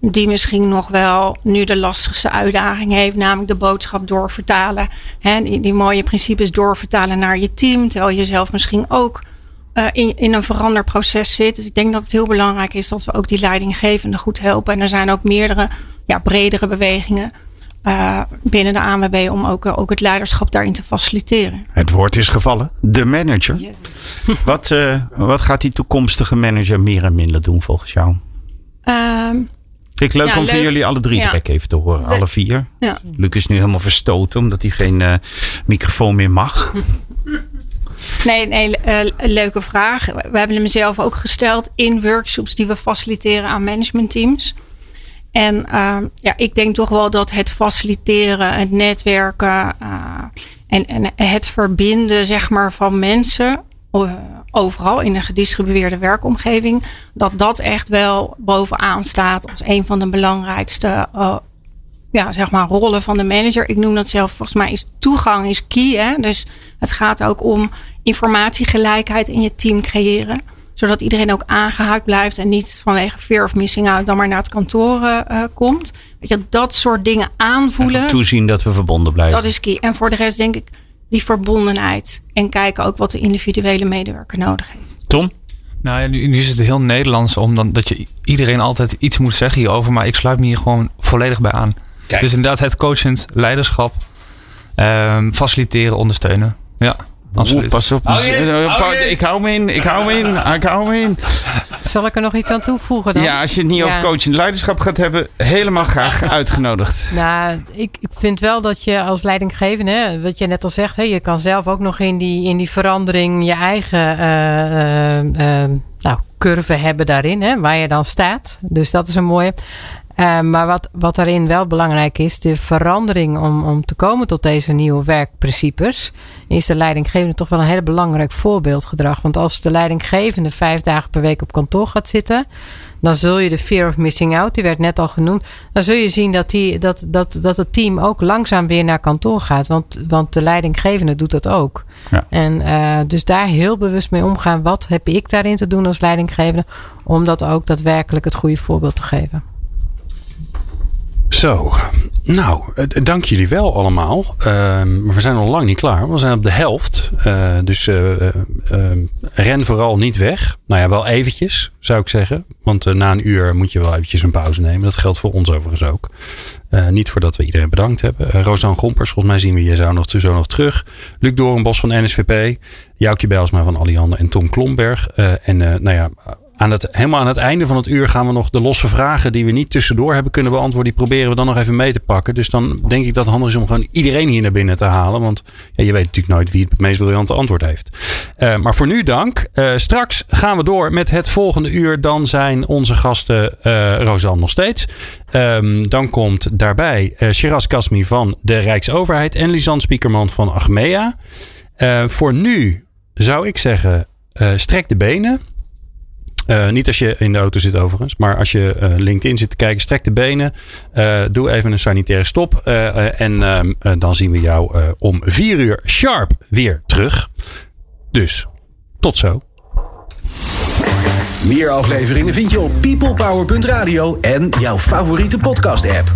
die misschien nog wel nu de lastigste uitdaging heeft, namelijk de boodschap doorvertalen. Hè, die, mooie principes doorvertalen naar je team. Terwijl je zelf misschien ook uh, in, in een veranderproces zit. Dus ik denk dat het heel belangrijk is dat we ook die leidinggevende goed helpen. En er zijn ook meerdere, ja, bredere bewegingen. Uh, binnen de ANWB om ook, uh, ook het leiderschap daarin te faciliteren. Het woord is gevallen. De manager. Yes. wat, uh, wat gaat die toekomstige manager meer en minder doen volgens jou? Um, Vind ik leuk ja, om leuk. van jullie alle drie ja. direct even te horen. Alle vier. Ja. Luc is nu helemaal verstoten omdat hij geen microfoon meer mag. Nee, nee uh, leuke vraag. We hebben hem zelf ook gesteld in workshops die we faciliteren aan managementteams. En uh, ja, ik denk toch wel dat het faciliteren, het netwerken uh, en, en het verbinden zeg maar, van mensen uh, overal in een gedistribueerde werkomgeving, dat dat echt wel bovenaan staat als een van de belangrijkste ja, zeg maar, rollen van de manager. Ik noem dat zelf, volgens mij is toegang is key. Hè? Dus het gaat ook om informatiegelijkheid in je team creëren. Zodat iedereen ook aangehaakt blijft en niet vanwege fear of missing out dan maar naar het kantoor uh, komt. Weet je, dat soort dingen aanvoelen. En toezien dat we verbonden blijven. Dat is key. En voor de rest denk ik die verbondenheid. En kijken ook wat de individuele medewerker nodig heeft. Tom? Nou ja, nu, nu is het heel Nederlands om dan dat je iedereen altijd iets moet zeggen hierover. Maar ik sluit me hier gewoon volledig bij aan. Kijk. Dus inderdaad het coachend leiderschap. Um, faciliteren, ondersteunen. Ja. Absoluut. pas op. Hou je, ik hou me in. Ik hou me in. Ik hou me in. Zal ik er nog iets aan toevoegen dan? Ja, als je het niet ja. over coaching leiderschap gaat hebben, helemaal graag uitgenodigd. Nou, ik, ik vind wel dat je als leidinggevende, wat je net al zegt, hè, je kan zelf ook nog in die, in die verandering je eigen uh, uh, nou, curve hebben daarin, hè, waar je dan staat. Dus dat is een mooie. Uh, maar wat, wat daarin wel belangrijk is, de verandering om, om te komen tot deze nieuwe werkprincipes, is de leidinggevende toch wel een heel belangrijk voorbeeldgedrag. Want als de leidinggevende vijf dagen per week op kantoor gaat zitten, dan zul je de fear of missing out, die werd net al genoemd, dan zul je zien dat, die, dat, dat, dat het team ook langzaam weer naar kantoor gaat. Want, want de leidinggevende doet dat ook. Ja. En uh, dus daar heel bewust mee omgaan. Wat heb ik daarin te doen als leidinggevende? Om dat ook daadwerkelijk het goede voorbeeld te geven. Zo, Nou, eh, dank jullie wel allemaal. Ehm, maar we zijn nog lang niet klaar. We zijn op de helft. Uh, dus uh, ren vooral niet weg. Nou ja, wel eventjes, zou ik zeggen. Want na een uur moet je wel eventjes een pauze nemen. Dat geldt voor ons overigens ook. niet voordat we iedereen bedankt hebben. Uh, Rosan Gompers, volgens mij zien we je zo nog, zo nog terug. Luc Dorenbos van NSVP. Joukje Bijlsma van Alliander en Tom Klomberg. en nou ja, aan het, helemaal aan het einde van het uur gaan we nog de losse vragen die we niet tussendoor hebben kunnen beantwoorden. Die proberen we dan nog even mee te pakken. Dus dan denk ik dat het handig is om gewoon iedereen hier naar binnen te halen. Want ja, je weet natuurlijk nooit wie het meest briljante antwoord heeft. Uh, maar voor nu dank. Uh, straks gaan we door met het volgende uur. Dan zijn onze gasten uh, Rosanne nog steeds. Um, dan komt daarbij Shiraz Kasmi van de Rijksoverheid. En Lisanne Spiekerman van Achmea. voor nu zou ik zeggen, strek de benen. Uh, niet als je in de auto zit overigens. Maar als je uh, LinkedIn zit te kijken, strek de benen. Uh, doe even een sanitaire stop. en ehm, dan zien we jou om vier uur sharp weer terug. Dus, tot zo. Meer afleveringen vind je op peoplepower.radio en jouw favoriete podcast app.